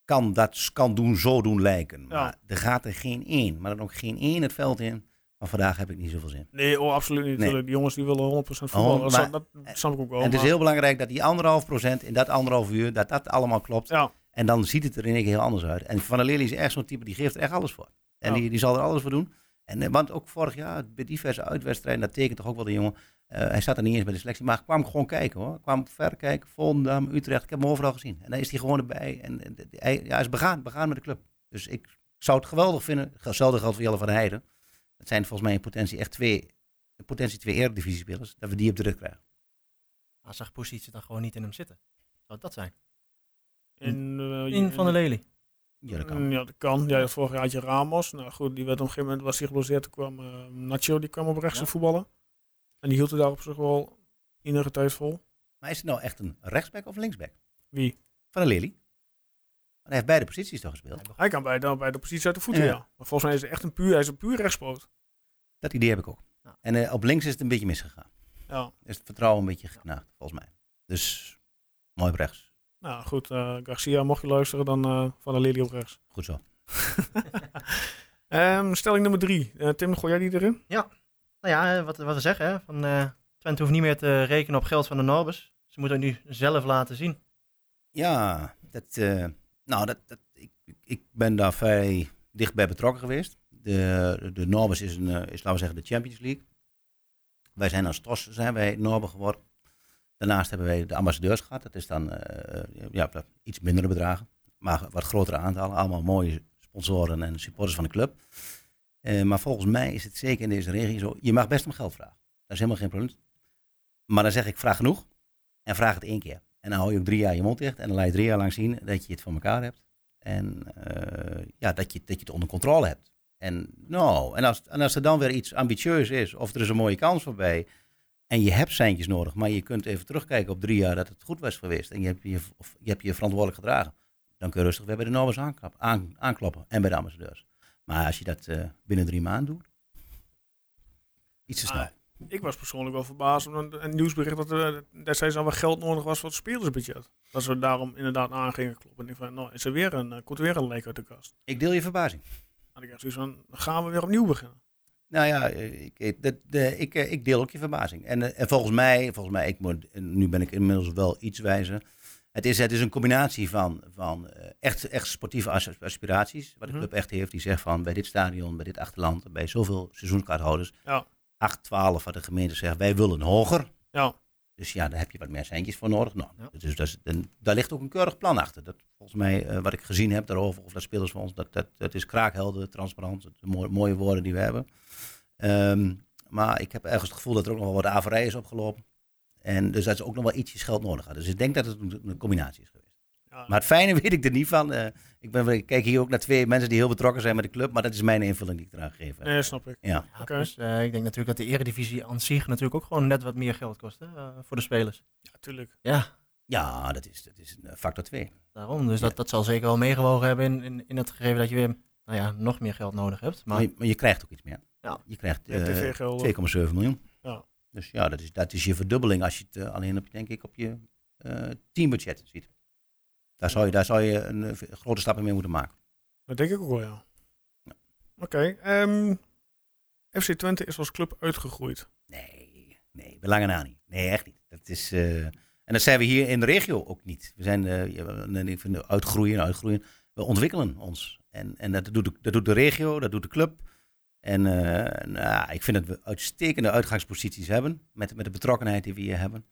kan dat kan doen, zo doen lijken. Ja. Maar er gaat er geen één, maar dan ook geen één het veld in. Maar vandaag heb ik niet zoveel zin. Nee, oh, absoluut niet. Nee. Natuurlijk. Die jongens die willen 100% voetballen. Oh, dat, maar- dat snap ik ook wel. en het is heel belangrijk dat die anderhalf procent in dat anderhalf uur, dat dat allemaal klopt. Ja, En dan ziet het er in één keer heel anders uit. En Van der Leerling is echt zo'n type, die geeft er echt alles voor. En Ja. die, die zal er alles voor doen. En, eh, want ook vorig jaar, bij diverse uitwedstrijden, dat tekent toch ook wel de jongen. eh, hij zat er niet eens bij de selectie, maar kwam gewoon kijken hoor. Kwam ver kijken, Volendam, Utrecht, ik heb hem overal gezien. En dan is hij gewoon erbij. En, en hij, ja, hij is begaan, begaan met de club. Dus ik zou het geweldig vinden. Hetzelfde geldt voor Jelle van der Heijden. Het zijn volgens mij in potentie echt twee, in potentie twee eredivisiespelers. Dat we die op de rit krijgen. Maar zag positie dan gewoon niet in hem zitten. Zou het dat zijn? in, eh, In Van der Lely. Ja, dat kan. Mm, Ja, dat kan. Ja, vorig jaar had je Ramos. Nou goed, die werd op een gegeven moment was hij geblesseerd. Toen kwam eh, Nacho, die kwam op rechts Ja. te voetballen. En die hield het daar op zich wel enige tijd vol. Maar is het nou echt een rechtsback of linksback? Wie? Van der Lely. hij heeft beide posities toch gespeeld. Hij kan bij de, bij de positie uit de voeten, Ja. ja. Maar volgens mij is hij echt een puur, hij is een puur rechtspoot. Dat idee heb ik ook. Ja. En eh, op links is het een beetje misgegaan. Ja. Is het vertrouwen een beetje geknaagd, volgens mij. Dus mooi op rechts. Nou goed, eh, Garcia, mocht je luisteren, dan eh, van de Lely op rechts. Goed zo. Ehm, stelling nummer drie. Eh, Tim, gooi jij die erin? Nou ja, wat, wat we zeggen, hè, van, eh, Twente hoeft niet meer te rekenen op geld van de Norbers. Ze moeten het nu zelf laten zien. Ja, dat, eh, nou, dat, dat, ik, ik ben daar vrij dichtbij betrokken geweest. De, de Norbers is, een, is, laten we zeggen, de Champions League. Wij zijn als TOS zijn wij Norber geworden. Daarnaast hebben wij de ambassadeurs gehad. Dat is dan eh, ja, iets mindere bedragen. Maar wat grotere aantallen. Allemaal mooie sponsoren en supporters van de club. Eh, maar volgens mij is het zeker in deze regio zo. Je mag best om geld vragen. Dat is helemaal geen probleem. Maar dan zeg ik, vraag genoeg. En vraag het één keer. En dan hou je ook drie jaar je mond dicht. En dan laat je drie jaar lang zien dat je het voor elkaar hebt. En eh, ja, dat je, dat je het onder controle hebt. En, nou, en, als, en als er dan weer iets ambitieus is, of er is een mooie kans voorbij. En je hebt seintjes nodig, maar je kunt even terugkijken op drie jaar dat het goed was geweest. En je hebt je, of je, hebt je verantwoordelijk gedragen. Dan kun je rustig weer bij de Norbers aanklap- aan, aankloppen. En bij de ambassadeurs. Maar als je dat eh, binnen drie maanden doet, iets te snel. Ah, ik was persoonlijk wel verbaasd om een, een nieuwsbericht dat er destijds al wat geld nodig was voor het spelersbudget. Dat ze daarom inderdaad aan gingen kloppen. En ik van, nou, is er weer een, eh, komt er weer een leek uit de kast. Ik deel je verbazing. Dan had ik zoiets van, dan gaan we weer opnieuw beginnen. Nou ja, ik, ik- dat, de, ik, eh, ik deel ook je verbazing. En, eh, en volgens mij, volgens mij ik moet, nu ben ik inmiddels wel iets wijzer. Het is, het is een combinatie van, van eh, echt, echt sportieve as- aspiraties. Wat de Mhm. club echt heeft. Die zegt van bij dit stadion, bij dit achterland, bij zoveel seizoenskaarthouders. Ja. 8, 12, wat de gemeente zegt, wij willen hoger. Ja, Dus ja, daar heb je wat meer centjes voor nodig. Nou, Ja. dus dat is, en daar ligt ook een keurig plan achter. Dat, volgens mij, eh, wat ik gezien heb daarover, of dat spelers van ons, dat, dat, dat is kraakhelder, transparant. Dat zijn mooie, mooie woorden die we hebben. Ehm, maar ik heb ergens het gevoel dat er ook nog wel wat averij is opgelopen. En dus dat ze ook nog wel ietsjes geld nodig hadden. Dus ik denk dat het een, een combinatie is geweest. Maar het fijne weet ik er niet van. Eh, ik, ben, ik kijk hier ook naar twee mensen die heel betrokken zijn met de club. Maar dat is mijn invulling die ik eraan gegeven heb. nee, snap ik. Ja. Ja, plus, eh, ik denk natuurlijk dat de eredivisie aan zich natuurlijk ook gewoon net wat meer geld kost hè, eh, voor de spelers. Ja, tuurlijk. Ja, ja, dat is, dat is een factor 2. daarom. Dus dat, dat zal zeker wel meegewogen hebben in, in, in het gegeven dat je weer nou ja, nog meer geld nodig hebt. Maar, Maar je, maar je krijgt ook iets meer. Ja. Je krijgt eh, tv-gelden. 2,7 miljoen. Ja. Dus ja, dat is, dat is je verdubbeling als je het alleen op, denk ik, op je eh teambudget ziet. Daar zou je, daar zou je een, eh, grote stappen mee moeten maken. Dat denk ik ook wel, ja. Ja. Oké, ehm, FC Twente is als club uitgegroeid. Nee, nee, belangen na niet. Nee, echt niet. Dat is, eh, en dat zijn we hier in de regio ook niet. We zijn, we- ik vind uitgroeien, uitgroeien. We ontwikkelen ons. En, en dat, doet de, dat doet de regio, dat doet de club. En eh, nou, ik vind dat we uitstekende uitgangsposities hebben. Met, met de betrokkenheid die we hier hebben.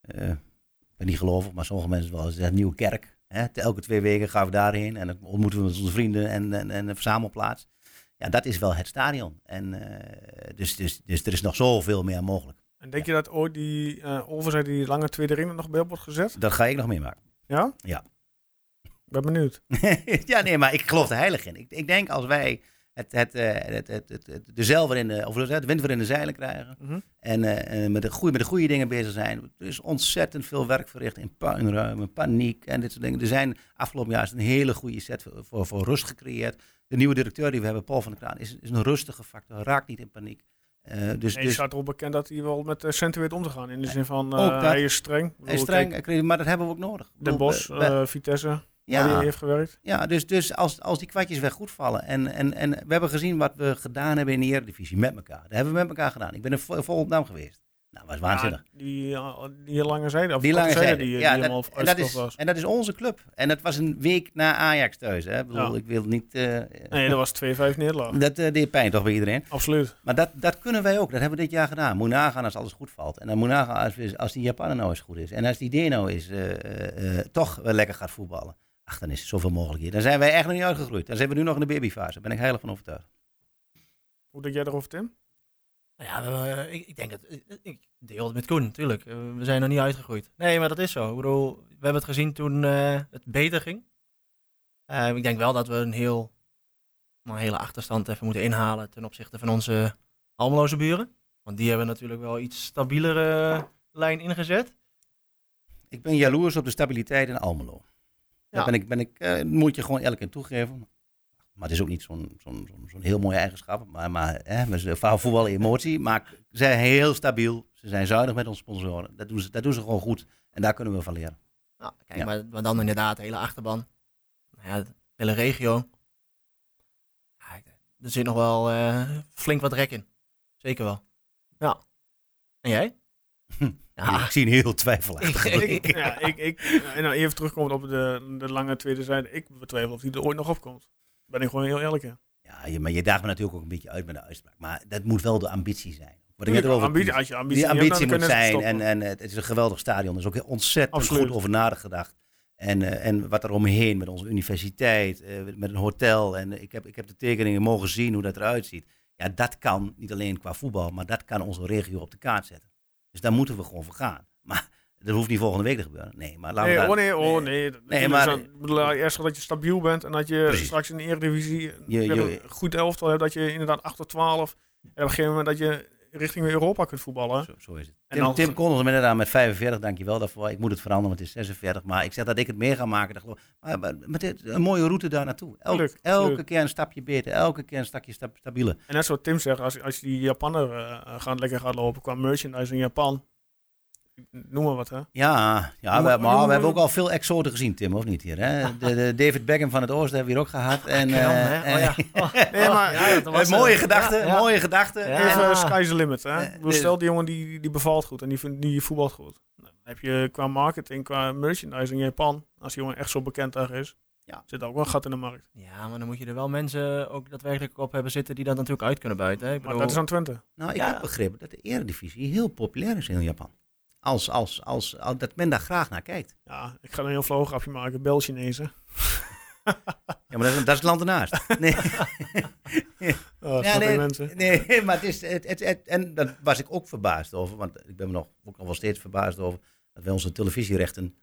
Ik ben niet gelovig, maar sommige mensen wel. Het is een nieuwe kerk. Hè? Elke twee weken gaan we daarheen. En dan ontmoeten we met onze vrienden en, en, en een verzamelplaats. Ja, dat is wel het stadion. En, eh, dus, dus, dus er is nog zoveel meer mogelijk. En denk je dat ooit die uh, overzijde, die lange tweede ring er nog bij op wordt gezet? Dat ga ik nog meemaken. Ja? Ja. Ik ben benieuwd. ja, nee, maar ik geloof er heilig in. Ik, ik denk als wij het, het, eh, het, het, het, het- de zeil de, of de wind weer in de zeilen krijgen. Mhm. En eh, eh, met, de goede, met de goede dingen bezig zijn. Er is ontzettend veel werk verricht in puinruimen, paniek en dit soort dingen. Er zijn afgelopen jaar is een hele goede set voor, voor, voor rust gecreëerd. De nieuwe directeur die we hebben, Paul van der Kraan, is, is een rustige factor. Raakt niet in paniek. Eh, dus, En je dus staat erop bekend dat hij wel met uh, centen weet om te gaan. In de zin van, uh, dat. hij is streng. Hij is streng, maar dat hebben we ook nodig. Den bedoel, Bosch, uh, waar ja, heeft gewerkt. Ja, dus, dus als, als die kwartjes weer goed vallen. En, en, en we hebben gezien wat we gedaan hebben in de Eredivisie met elkaar. Dat hebben we met elkaar gedaan. Ik ben er vol, vol op naam geweest. Nou, was waanzinnig. Ja, die, uh, die lange zijde, of die lange zijde die, ja, die dat, en, dat is, was. en dat is onze club. En dat was een week na Ajax thuis. Hè. Ik, bedoel, Ja. ik wil niet... eh, Nee, dat was 2-5 nederlaag. dat eh, deed pijn toch bij iedereen. Absoluut. Maar dat, dat kunnen wij ook. Dat hebben we dit jaar gedaan. Moet nagaan als alles goed valt. En dan moet nagaan als, als die Japaner nou eens goed is. En als die Deno is, eh, toch wel lekker gaat voetballen. Ach, dan is er zoveel mogelijk hier. Dan zijn wij echt nog niet uitgegroeid. Dan zijn we nu nog in de babyfase. Daar ben ik heilig van overtuigd. Hoe denk jij erover, Tim? Nou ja, ik, ik denk het. ik- Ik deel het met Koen, natuurlijk. Eh, we zijn nog niet uitgegroeid. Nee, maar dat is zo. Ik bedoel, we hebben het gezien toen eh, het beter ging. Eh, ik denk wel dat we een heel, een hele achterstand even moeten inhalen ten opzichte van onze Almeloze buren. Want die hebben natuurlijk wel iets stabielere lijn ingezet. Ik ben jaloers op de stabiliteit in Almelo. Daar ben ik, ben ik, eh, moet je gewoon elke keer toegeven. Maar het is ook niet zo'n zo'n zo'n heel mooie eigenschap. Maar, maar hè, vaak voetbal emotie. Maar ze zijn heel stabiel. Ze zijn zuinig met onze sponsoren. Dat doen ze, dat doen ze gewoon goed. En daar kunnen we van leren. Nou, kijk, Ja. maar, maar dan inderdaad, de hele achterban. Nou ja, de hele regio. Ja, er zit nog wel eh, flink wat rek in. Zeker wel. Ja. En jij? Ja. Ik zie een heel twijfelachtig. Ik- ik, ja, ik, ik, en dan even terugkomend op de, de lange tweede zijde. Ik betwijfel of die er ooit nog opkomt. Ben ik gewoon heel eerlijk. Ja, je, maar je daagt me natuurlijk ook een beetje uit met de uitspraak. Maar dat moet wel de ambitie zijn. Wat ik net erover ambitie, als je ambitie, Die ambitie moet zijn. En, en het is een geweldig stadion. Er is ook heel ontzettend Absoluut. goed over nagedacht. En, eh, en wat er omheen met onze universiteit, eh, met een hotel. En ik, heb, ik heb de tekeningen mogen zien hoe dat eruit ziet. Ja, dat kan niet alleen qua voetbal, maar dat kan onze regio op de kaart zetten. Dus daar moeten we gewoon voor gaan. Maar dat hoeft niet volgende week te gebeuren. Nee, maar laten Nee, we oh nee, oh nee. Nee, maar- dan- bedoel, eerst dat je stabiel bent en dat je Precies. straks in de Eredivisie Je- je- een goed elftal hebt. Dat je inderdaad 8 tot 12 en op een gegeven moment dat je richting Europa kunt voetballen. Zo, zo is het. En Tim, dan- Tim kondigde me net aan met 45, dankjewel daarvoor. Ik moet het veranderen, want het is 46. Maar ik zeg dat ik het meer ga maken. Geloof, maar, maar met dit, een mooie route daar naartoe. Elk, elke keer een stapje beter, elke keer een stapje sta- stabieler. En net zoals Tim zegt, als, als die Japaner eh, gaan, lekker gaat lopen qua merchandise in Japan. Noem maar wat, hè. Ja, ja Maar- we, maar maar- we hebben ook al veel exoten gezien, Tim, of niet hier? Hè? De, de David Beckham van het Oosten hebben we hier ook gehad. En, Kram, eh, hè? Oh, ja. en- Oh, Nee, maar ja, dat was, Eh, mooie gedachten, ja, ja. mooie gedachten. Ja. even uh, sky's the limit, hè. Eh, dus- Stel, die jongen die, die bevalt goed en die, vindt- die voetbalt goed. Nou, Dan heb je qua marketing, qua merchandise in Japan, als die jongen echt zo bekend daar is, Ja. zit ook wel een gat in de markt. Ja, maar dan moet je er wel mensen ook daadwerkelijk op hebben zitten die dat natuurlijk uit kunnen buiten. Hè? Ik Maar dat is aan Twente. Nou, ik Ja. heb begrepen dat de eredivisie heel populair is in Japan. Als, als, als, als, dat men daar graag naar kijkt. Ja, ik ga een heel flauw grapje maken. Bel Chinezen. Ja, maar dat, is- dat is het land ernaast. Nee. Oh, Ja, nee, mensen. Nee, maar het is. Het, het, het- en daar was ik ook verbaasd over. Want ik ben me nog, ook nog wel steeds verbaasd over. dat wij onze televisierechten.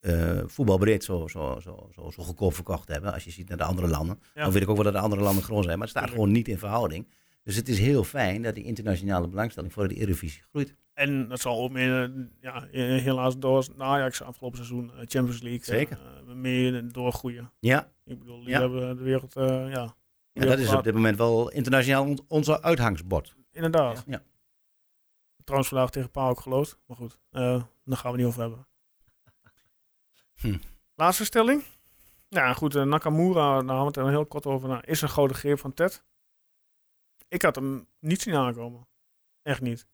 eh voetbalbreed zo, zo, zo, zo, zo goedkoop verkocht hebben. Als je ziet naar de andere landen. Ja. Dan weet ik ook wel dat de andere landen groot zijn. Maar het staat gewoon niet in verhouding. Dus het is heel fijn dat die internationale belangstelling voor de Eredivisie groeit. En dat zal ook meer, eh, ja, eh, helaas door Ajax afgelopen seizoen, eh, Champions League, Zeker. meer doorgroeien. Ja, Ik bedoel, die Ja. hebben de wereld, ja. ja dat is op dit moment wel internationaal on- onze uithangsbord. Inderdaad. Ja. Trouwens vandaag tegen Paal ook geloofd. Maar goed, eh daar gaan we niet over hebben. Hm. Laatste stelling. Ja, goed. Nakamura, daar hadden we het er heel kort over. Nou, is een grote greep van Ted. Ik had hem niet zien aankomen. Echt niet.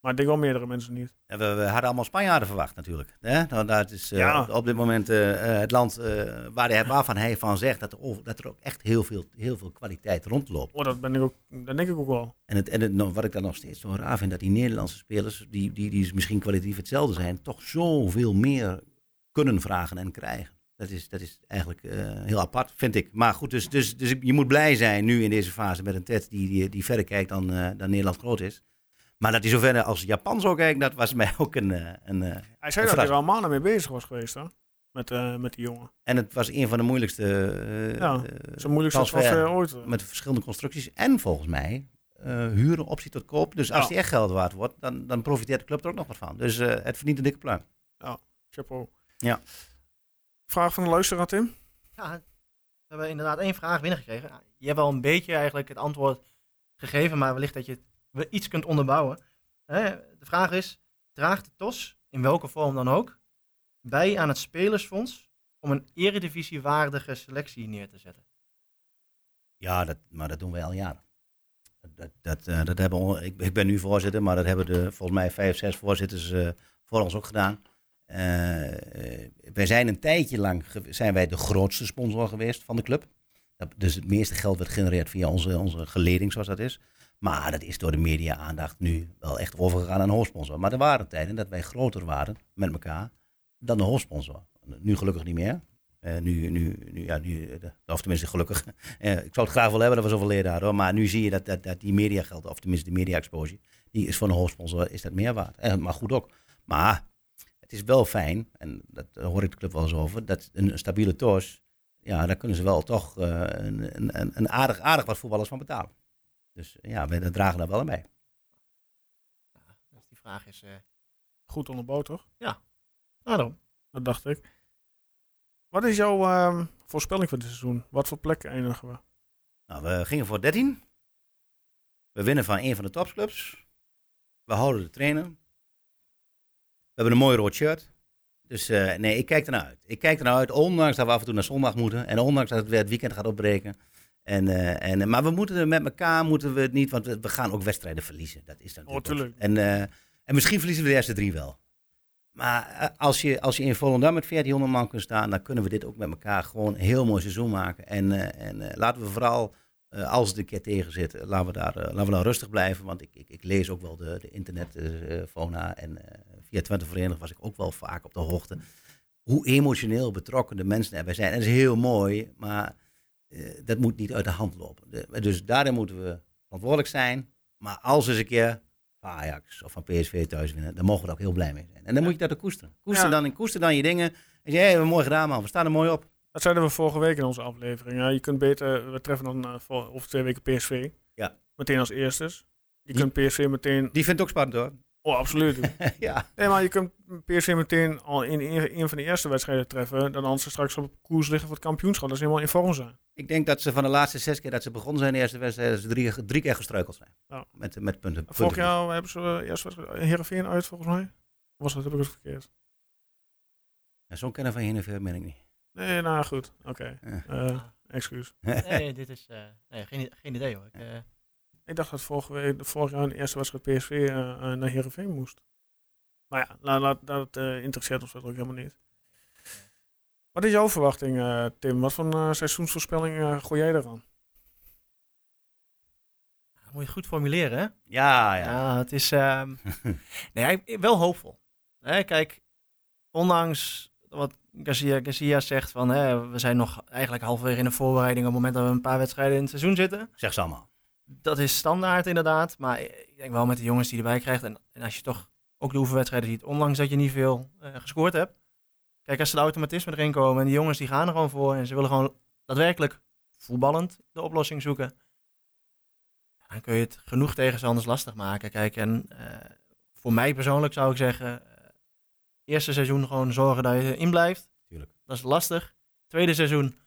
Maar ik denk wel meerdere mensen niet. Ja, we, we hadden allemaal Spanjaarden verwacht natuurlijk. Hè? Nou, dat is eh, Ja. op, dit moment eh, eh, het land eh, waar hij, waarvan hij van zegt dat er, over- dat er ook echt heel veel, heel veel kwaliteit rondloopt. Oh, dat, ben ik ook, dat denk ik ook wel. En, het, en het, nou, wat ik dan nog steeds zo raar vind, dat die Nederlandse spelers, die, die, die misschien kwalitatief hetzelfde zijn, toch zoveel meer kunnen vragen en krijgen. Dat is, dat is eigenlijk eh, heel apart, vind ik. Maar goed, dus, dus, dus je moet blij zijn nu in deze fase met een Ted die, die, die verder kijkt dan, eh, dan Nederland groot is. Maar dat hij zo verder als Japan zou kijken, dat was mij ook een... eh, een Hij zei Een dat hij er al maanden mee bezig was geweest, hè? Met, eh, met die jongen. En het was een van de moeilijkste eh, Ja, Zijn moeilijkste transfer. transfer ooit. Met verschillende constructies. En volgens mij eh, huren optie tot koop. Dus als Ja. die echt geld waard wordt, dan, dan profiteert de club er ook nog wat van. Dus het verdient een dikke pluim. Chapeau. Ja. Vraag van de luisteraar, Tim? Ja, we hebben inderdaad één vraag binnengekregen. Je hebt wel een beetje eigenlijk het antwoord gegeven, maar wellicht dat je iets kunt onderbouwen. Hè, de vraag is, draagt de TOS, in welke vorm dan ook, bij aan het Spelersfonds om een eredivisiewaardige selectie neer te zetten? Ja, dat, maar dat doen wij al jaren. Dat, dat, eh, dat hebben we, ik, ik ben nu voorzitter, maar dat hebben de, volgens mij vijf, zes voorzitters eh, voor ons ook gedaan. Eh, eh, wij zijn een tijdje lang zijn wij de grootste sponsor geweest van de club. Dus het meeste geld werd gegenereerd via onze, onze geleding, zoals dat is. Maar dat is door de media-aandacht nu wel echt overgegaan aan hoofdsponsor. Maar er waren tijden dat wij groter waren met elkaar dan de hoofdsponsor. Nu gelukkig niet meer. Eh, nu, nu, nu, ja, nu, of tenminste gelukkig. Ik zou het graag wel hebben dat we zoveel leden hadden. Maar nu zie je dat, dat, dat die mediageld, of tenminste de media-exposure, die is voor een hoofdsponsor is dat meer waard. Maar goed ook. Maar het is wel fijn, en dat eh, hoor ik de club wel eens over, dat een, een stabiele TOS, ja, daar kunnen ze wel toch eh, een, een, een- een aardig, aardig wat voetballers van betalen. Dus ja, wij dragen daar wel aan bij. Dus die vraag is, eh Goed onderbouwd, toch? nou dan. Dat dacht ik. Wat is jouw ehm, voorspelling voor dit seizoen? Wat voor plek eindigen we? Nou, we gingen voor 13. We winnen van een van de topclubs. We houden de trainer. We hebben een mooi rood shirt. Dus eh, nee, ik kijk ernaar uit. Ik kijk ernaar uit, ondanks dat we af en toe naar zondag moeten. En ondanks dat het weer het weekend gaat opbreken. En, eh, en, maar we moeten er met elkaar moeten we het niet, want we, we gaan ook wedstrijden verliezen. Dat is dan Oh, tuurlijk. En, eh, en misschien verliezen we de eerste drie wel. Maar als je, als je in Volendam met 1400 man kunt staan, dan kunnen we dit ook met elkaar gewoon een heel mooi seizoen maken. En, en laten we vooral, als het een keer tegen zit, laten we daar laten we dan rustig blijven. Want ik, ik, ik lees ook wel de, de internetfauna en via Twente Verenigd was ik ook wel vaak op de hoogte. Hoe emotioneel betrokken de mensen erbij zijn. En dat is heel mooi, maar eh, dat moet niet uit de hand lopen. De- dus daarin moeten we verantwoordelijk zijn. Maar als eens een keer Ajax of van PSV thuis winnen, dan mogen we er ook heel blij mee zijn. En dan moet je dat ook koesteren. Koester, Ja. dan, koester dan je dingen. En zeg, hey, we hebben mooi gedaan man, we staan er mooi op. Dat zeiden we vorige week in onze aflevering. Ja, je kunt beter, we treffen dan eh, voor, over twee weken PSV. Ja. Meteen als eerstes. Je Die- kunt PSV meteen... Die vindt ook spannend hoor. Oh, absoluut. ja. nee, maar je kunt PSV meteen al in een, van de eerste wedstrijden treffen. Dan als ze straks op koers liggen voor het kampioenschap. Dat ze helemaal in vorm zijn. Ik denk dat ze van de laatste zes keer dat ze begonnen zijn, de eerste wedstrijd, dat ze drie, drie keer gestruikeld zijn. Ja. Met, met punten. Vorig punten. jaar hebben ze uh, eerst wedstrijd Heerenveen uit volgens mij. Of Was dat, heb ik het verkeerd? Ja, Zo'n kennen van Heerenveen ben ik niet. Nee, nou goed. Oké. Ja. Eh, excuus. Nee, dit is... eh, nee, geen, geen idee hoor. Ik, eh, Ik dacht dat vorige week, vorig jaar in de eerste wedstrijd PSV eh, eh, naar Heerenveen moest. Maar ja, la- la- dat eh, interesseert ons ook helemaal niet. Wat is jouw verwachting, eh, Tim? Wat voor seizoensvoorspelling eh, gooi jij eraan? moet je goed formuleren, hè? Ja, ja. Ja, het is ehm, nee, ik- wel hoopvol. Hè, kijk, ondanks wat Garcia, Garcia zegt van hè, we zijn nog eigenlijk halverwege in de voorbereiding op het moment dat we een paar wedstrijden in het seizoen zitten. Zeg ze allemaal. Dat is standaard inderdaad, maar ik denk wel met de jongens die je erbij krijgt en, en als je toch ook de oefenwedstrijden ziet, ondanks dat je niet veel eh, gescoord hebt. Kijk, als ze de automatisme erin komen en die jongens die gaan er gewoon voor en ze willen gewoon daadwerkelijk voetballend de oplossing zoeken. Dan kun je het genoeg tegenstanders lastig maken. Kijk, en eh, voor mij persoonlijk zou ik zeggen, eh, eerste seizoen gewoon zorgen dat je erin blijft. Tuurlijk. Dat is lastig. Tweede seizoen,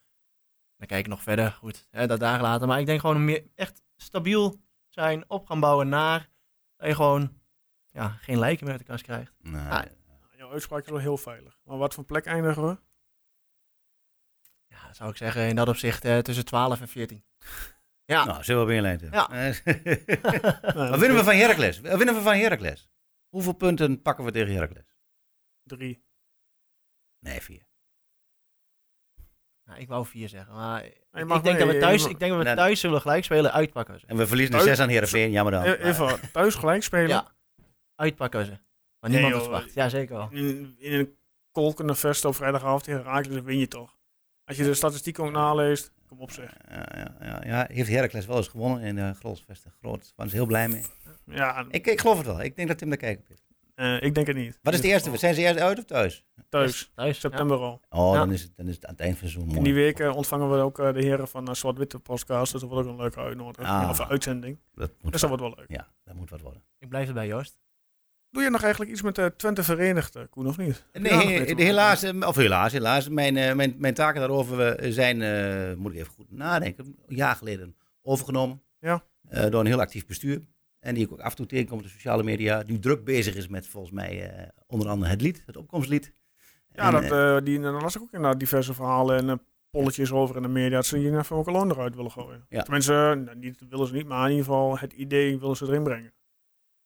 dan kijk ik nog verder. Goed, hè, dat daar laten. Maar ik denk gewoon meer echt stabiel zijn, op gaan bouwen naar dat je gewoon ja, geen lijken meer uit de kast krijgt. Nee. Ah. Jouw uitspraak is wel heel veilig. Maar wat voor plek eindigen we? Ja, zou ik zeggen in dat opzicht eh, tussen 12 en 14. Ja, Nou, zullen we weer inleiden. Ja. Wat winnen we van Heracles? Wat winnen we van Heracles? Hoeveel punten pakken we tegen Heracles? Drie. Nee, vier. Nou, ik wou 4 zeggen, maar mag ik, denk dat we thuis, mag- ik denk dat we Nee. thuis zullen gelijk spelen, uitpakken ze. En we verliezen Thuis- 6 aan Heerenveen, jammer dan. E- Even thuis gelijk spelen. Ja, uitpakken ze. Maar Nee, niemand het verwacht. Ja, zeker wel. In, in een kolkende vest op vrijdagavond tegen Raakles win je toch. Als je de statistiek ook naleest, kom op zeg. Ja, ja, ja, ja. Heeft Heracles wel eens gewonnen in de Grolsvesten. Groot. Daar waren ze heel blij mee. Ja, Ik, ik geloof het wel. Ik denk dat Tim daar kijkt op heeft. Eh, ik denk het niet. Wat is de eerste? Zijn ze eerst uit of thuis? Thuis, Thuis, september al. Oh, Ja. dan, is het, dan is het aan het eind van zo'n mooi. In die weken ontvangen we ook eh, de heren van uh, Zwart-Witte podcast. Dus dat wordt ook een leuke uitnodiging. Ah. Of uitzending. Dat moet, Dus dat wordt wel leuk. ja, dat moet wat worden. Ik blijf erbij, Joost. Doe je nog eigenlijk iets met de Twente Verenigd, eh, Koen, of niet? Nee, helaas, eh, of helaas, helaas. Mijn, eh, mijn, mijn taken daarover eh, zijn, eh, moet ik even goed nadenken, een jaar geleden overgenomen. Ja. Eh, door een heel actief bestuur. En die ik ook af en toe tegenkom op de sociale media. Die druk bezig is met volgens mij eh, onder andere het lied, het opkomstlied. Ja, En, dat, eh, eh, die, dan las ik ook inderdaad diverse verhalen en polletjes over in de media. Dat ze hier even ook alone eruit willen gooien. Ja. Tenminste, nou, niet willen ze niet, maar in ieder geval het idee willen ze erin brengen.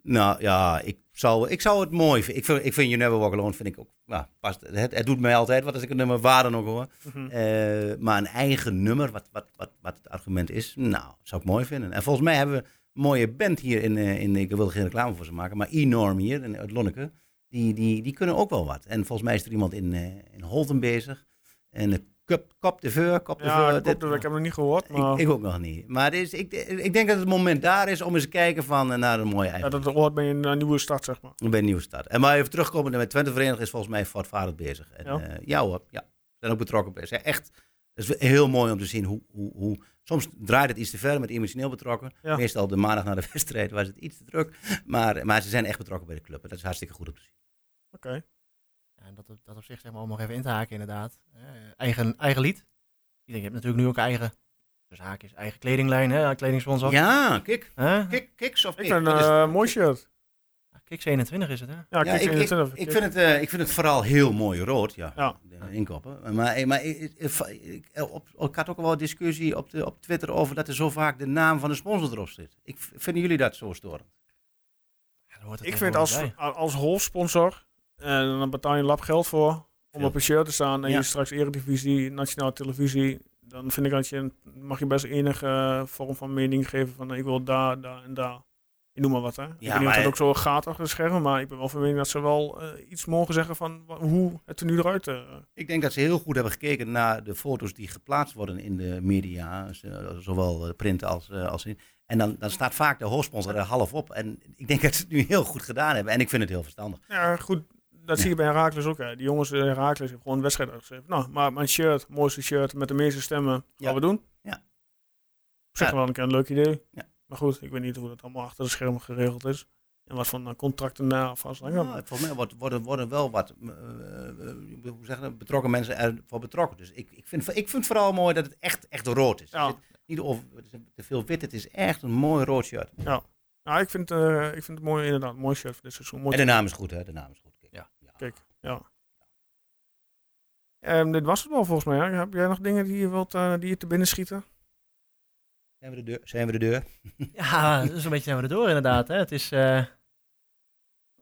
Nou ja, ik zou, ik zou het mooi vinden. Ik vind, ik vind You Never Walk Alone vind ik ook, nou, past, het, het doet mij altijd wat als ik een nummer waar dan ook hoor. Mhm. Maar een eigen nummer, wat, wat, wat, wat het argument is, nou, zou ik mooi vinden. En volgens mij hebben we mooie band hier in, eh, in ik wil geen reclame voor ze maken, maar E-Norm hier in, uit Lonneke, die, die, die kunnen ook wel wat. En volgens mij is er iemand in, eh, in Holten bezig. En de Cup, Kop de Veur, Kop de Ja, Veur, klopt, dit- ik heb hem nog niet gehoord, maar ik, ik ook nog niet. Maar is, ik, ik denk dat het moment daar is om eens te kijken van, eh, naar een mooie eigen. ja, dat hoort bij een nieuwe start, zeg maar. Ik ben nieuw start. En maar even terugkomen met Twente Verenigd is volgens mij voortvarend bezig. En, Ja. ja. ja hoor, ja. Zijn ook betrokken bij. Zijn echt, het is heel mooi om te zien hoe, hoe, hoe soms draait het iets te ver met emotioneel betrokken. Ja. Meestal de maandag na de wedstrijd was het iets te druk. Maar, maar ze zijn echt betrokken bij de club. En dat is hartstikke goed om te zien. Oké. Ja, dat, op- dat op zich zeg maar, om nog even in te haken inderdaad. Eh, eigen, eigen lied. Ik denk, je hebt natuurlijk nu ook eigen, dus haakjes, eigen kledinglijn, hè, kledingsponsor. Ja, kik. Hè? Kik, kiks of Ik kik? vind Wat een eh, mooi shirt. Kiks 21 is het, hè? Ja, ik, ik, 21. ik, Kijk. vind het, eh, ik vind het vooral heel mooi rood, ja. Ja. De inkoppen. Maar, maar ik, op, ik had ook wel een discussie op, de, op Twitter over dat er zo vaak de naam van de sponsor erop zit. Ik, vinden jullie dat zo storend? Ja, daar hoort het Ik vind als, bij. als hoofdsponsor, en dan betaal je een lap geld voor om Veel. op een shirt te staan en Ja. je straks eredivisie, nationale televisie, dan vind ik dat je, mag je best enige eh, vorm van mening geven van ik wil daar, daar en daar. Ik noem maar wat hè. ik weet niet of maar- dat ook zo gaat achter de schermen, maar ik ben wel van mening dat ze wel eh, iets mogen zeggen van hoe het er nu eruit eh, Ik denk dat ze heel goed hebben gekeken naar de foto's die geplaatst worden in de media, z- zowel eh, print als, eh, als in. En dan, dan staat vaak de hoofdsponsor er half op. En ik denk dat ze het nu heel goed gedaan hebben. En ik vind het heel verstandig. Ja, goed. Dat Ja. zie je bij Herakles ook. Hè. Die jongens in Herakles hebben gewoon een wedstrijd uitgeschreven. Nou, maar mijn shirt, mooiste shirt met de meeste stemmen, gaan Ja. we doen. Ja. Ja. wel een keer een leuk idee. Ja. Maar goed, ik weet niet hoe dat allemaal achter de schermen geregeld is. En wat voor eh, contracten daar vast hangen. Nou, volgens mij wordt- worden, worden wel wat eh, eh, hoe zeg je dat, betrokken mensen ervoor betrokken. Dus ik, ik, vind, ik vind het vooral mooi dat het echt, echt rood is. Ja. Niet te veel wit, het is echt een mooi rood shirt. Nou, ik vind, eh, ik vind het mooi, inderdaad, een mooi shirt voor dit seizoen. Mooi En de naam is goed, hè? De naam is goed. Kijk. Ja. Kijk, ja. Ehm, dit was het wel volgens mij. Hè? Heb jij nog dingen die je, wilt, eh, die je te binnen schieten? Zijn we de deur? Zijn we de deur? Ja, een beetje zijn we er door inderdaad. Hè. Het is eh,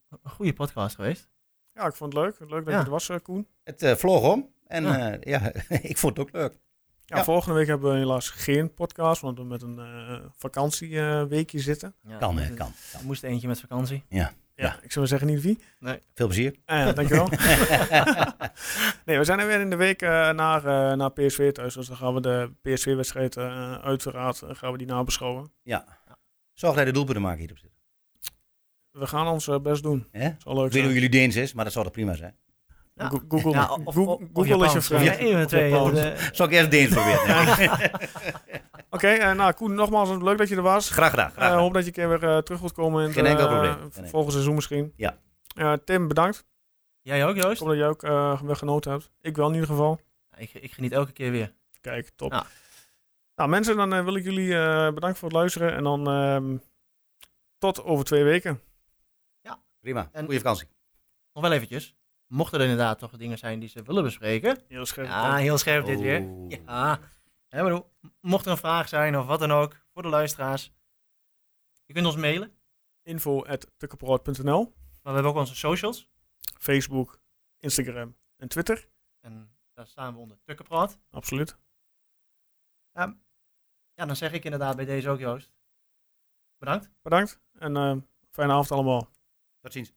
een goede podcast geweest. Ja, ik vond het leuk. Leuk dat Ja. je er was, eh, Koen. Het eh, vloog om. En Ja. ja, ja ik vond het ook leuk. Ja, Ja. volgende week hebben we helaas geen podcast, want we met een eh vakantieweekje zitten. Ja, Kan, hè? Kan. Er moest eentje met vakantie. Ja, Ja. ik zou maar zeggen niet wie. Veel plezier. Ah, ja, dankjewel. nee, we zijn er weer in de week eh, naar, eh, naar PSV thuis. Dus dan gaan we de PSV-wedstrijd eh, uiteraard eh, gaan we die nabeschouwen. ja. Zorg dat je de doelpunten maken hierop zitten. We gaan ons eh, best doen. Hè? Zal leuk Ik weet niet hoe jullie Deens is, maar dat zal toch prima zijn. Ja. Go- Google, Ja, of, Go- of, of Google is je Japans. vriend. Ja, de eh, Zal ik eerst Deens proberen? Oké, eh, nou Koen, nogmaals leuk dat je er was. graag gedaan. Graag Ik gedaan. hoop dat je een keer weer eh, terug wilt komen in Geen het enkel eh, probleem. Enkel. volgend seizoen misschien. Ja. Eh, Tim, bedankt. Jij ook, Ik Joost? hoop dat jij ook eh, weer genoten hebt. Ik wel in ieder geval. Ik, ik geniet elke keer weer. Kijk, top. Ja. Nou mensen, dan eh, wil ik jullie eh, bedanken voor het luisteren. En dan ehm, tot over twee weken. Prima. En- Goeie vakantie. Nog wel eventjes. Mochten er inderdaad toch dingen zijn die ze willen bespreken. Heel scherp. Ja, heel scherp dit weer. Oh. Ja. Maar mocht er een vraag zijn of wat dan ook, voor de luisteraars. Je kunt ons mailen. Info at Maar we hebben ook onze socials. Facebook, Instagram en Twitter. En daar staan we onder Tukkenpraat. Absoluut. Ja, dan zeg ik inderdaad bij deze ook Joost. Bedankt. Bedankt en eh, fijne avond allemaal. Tot ziens.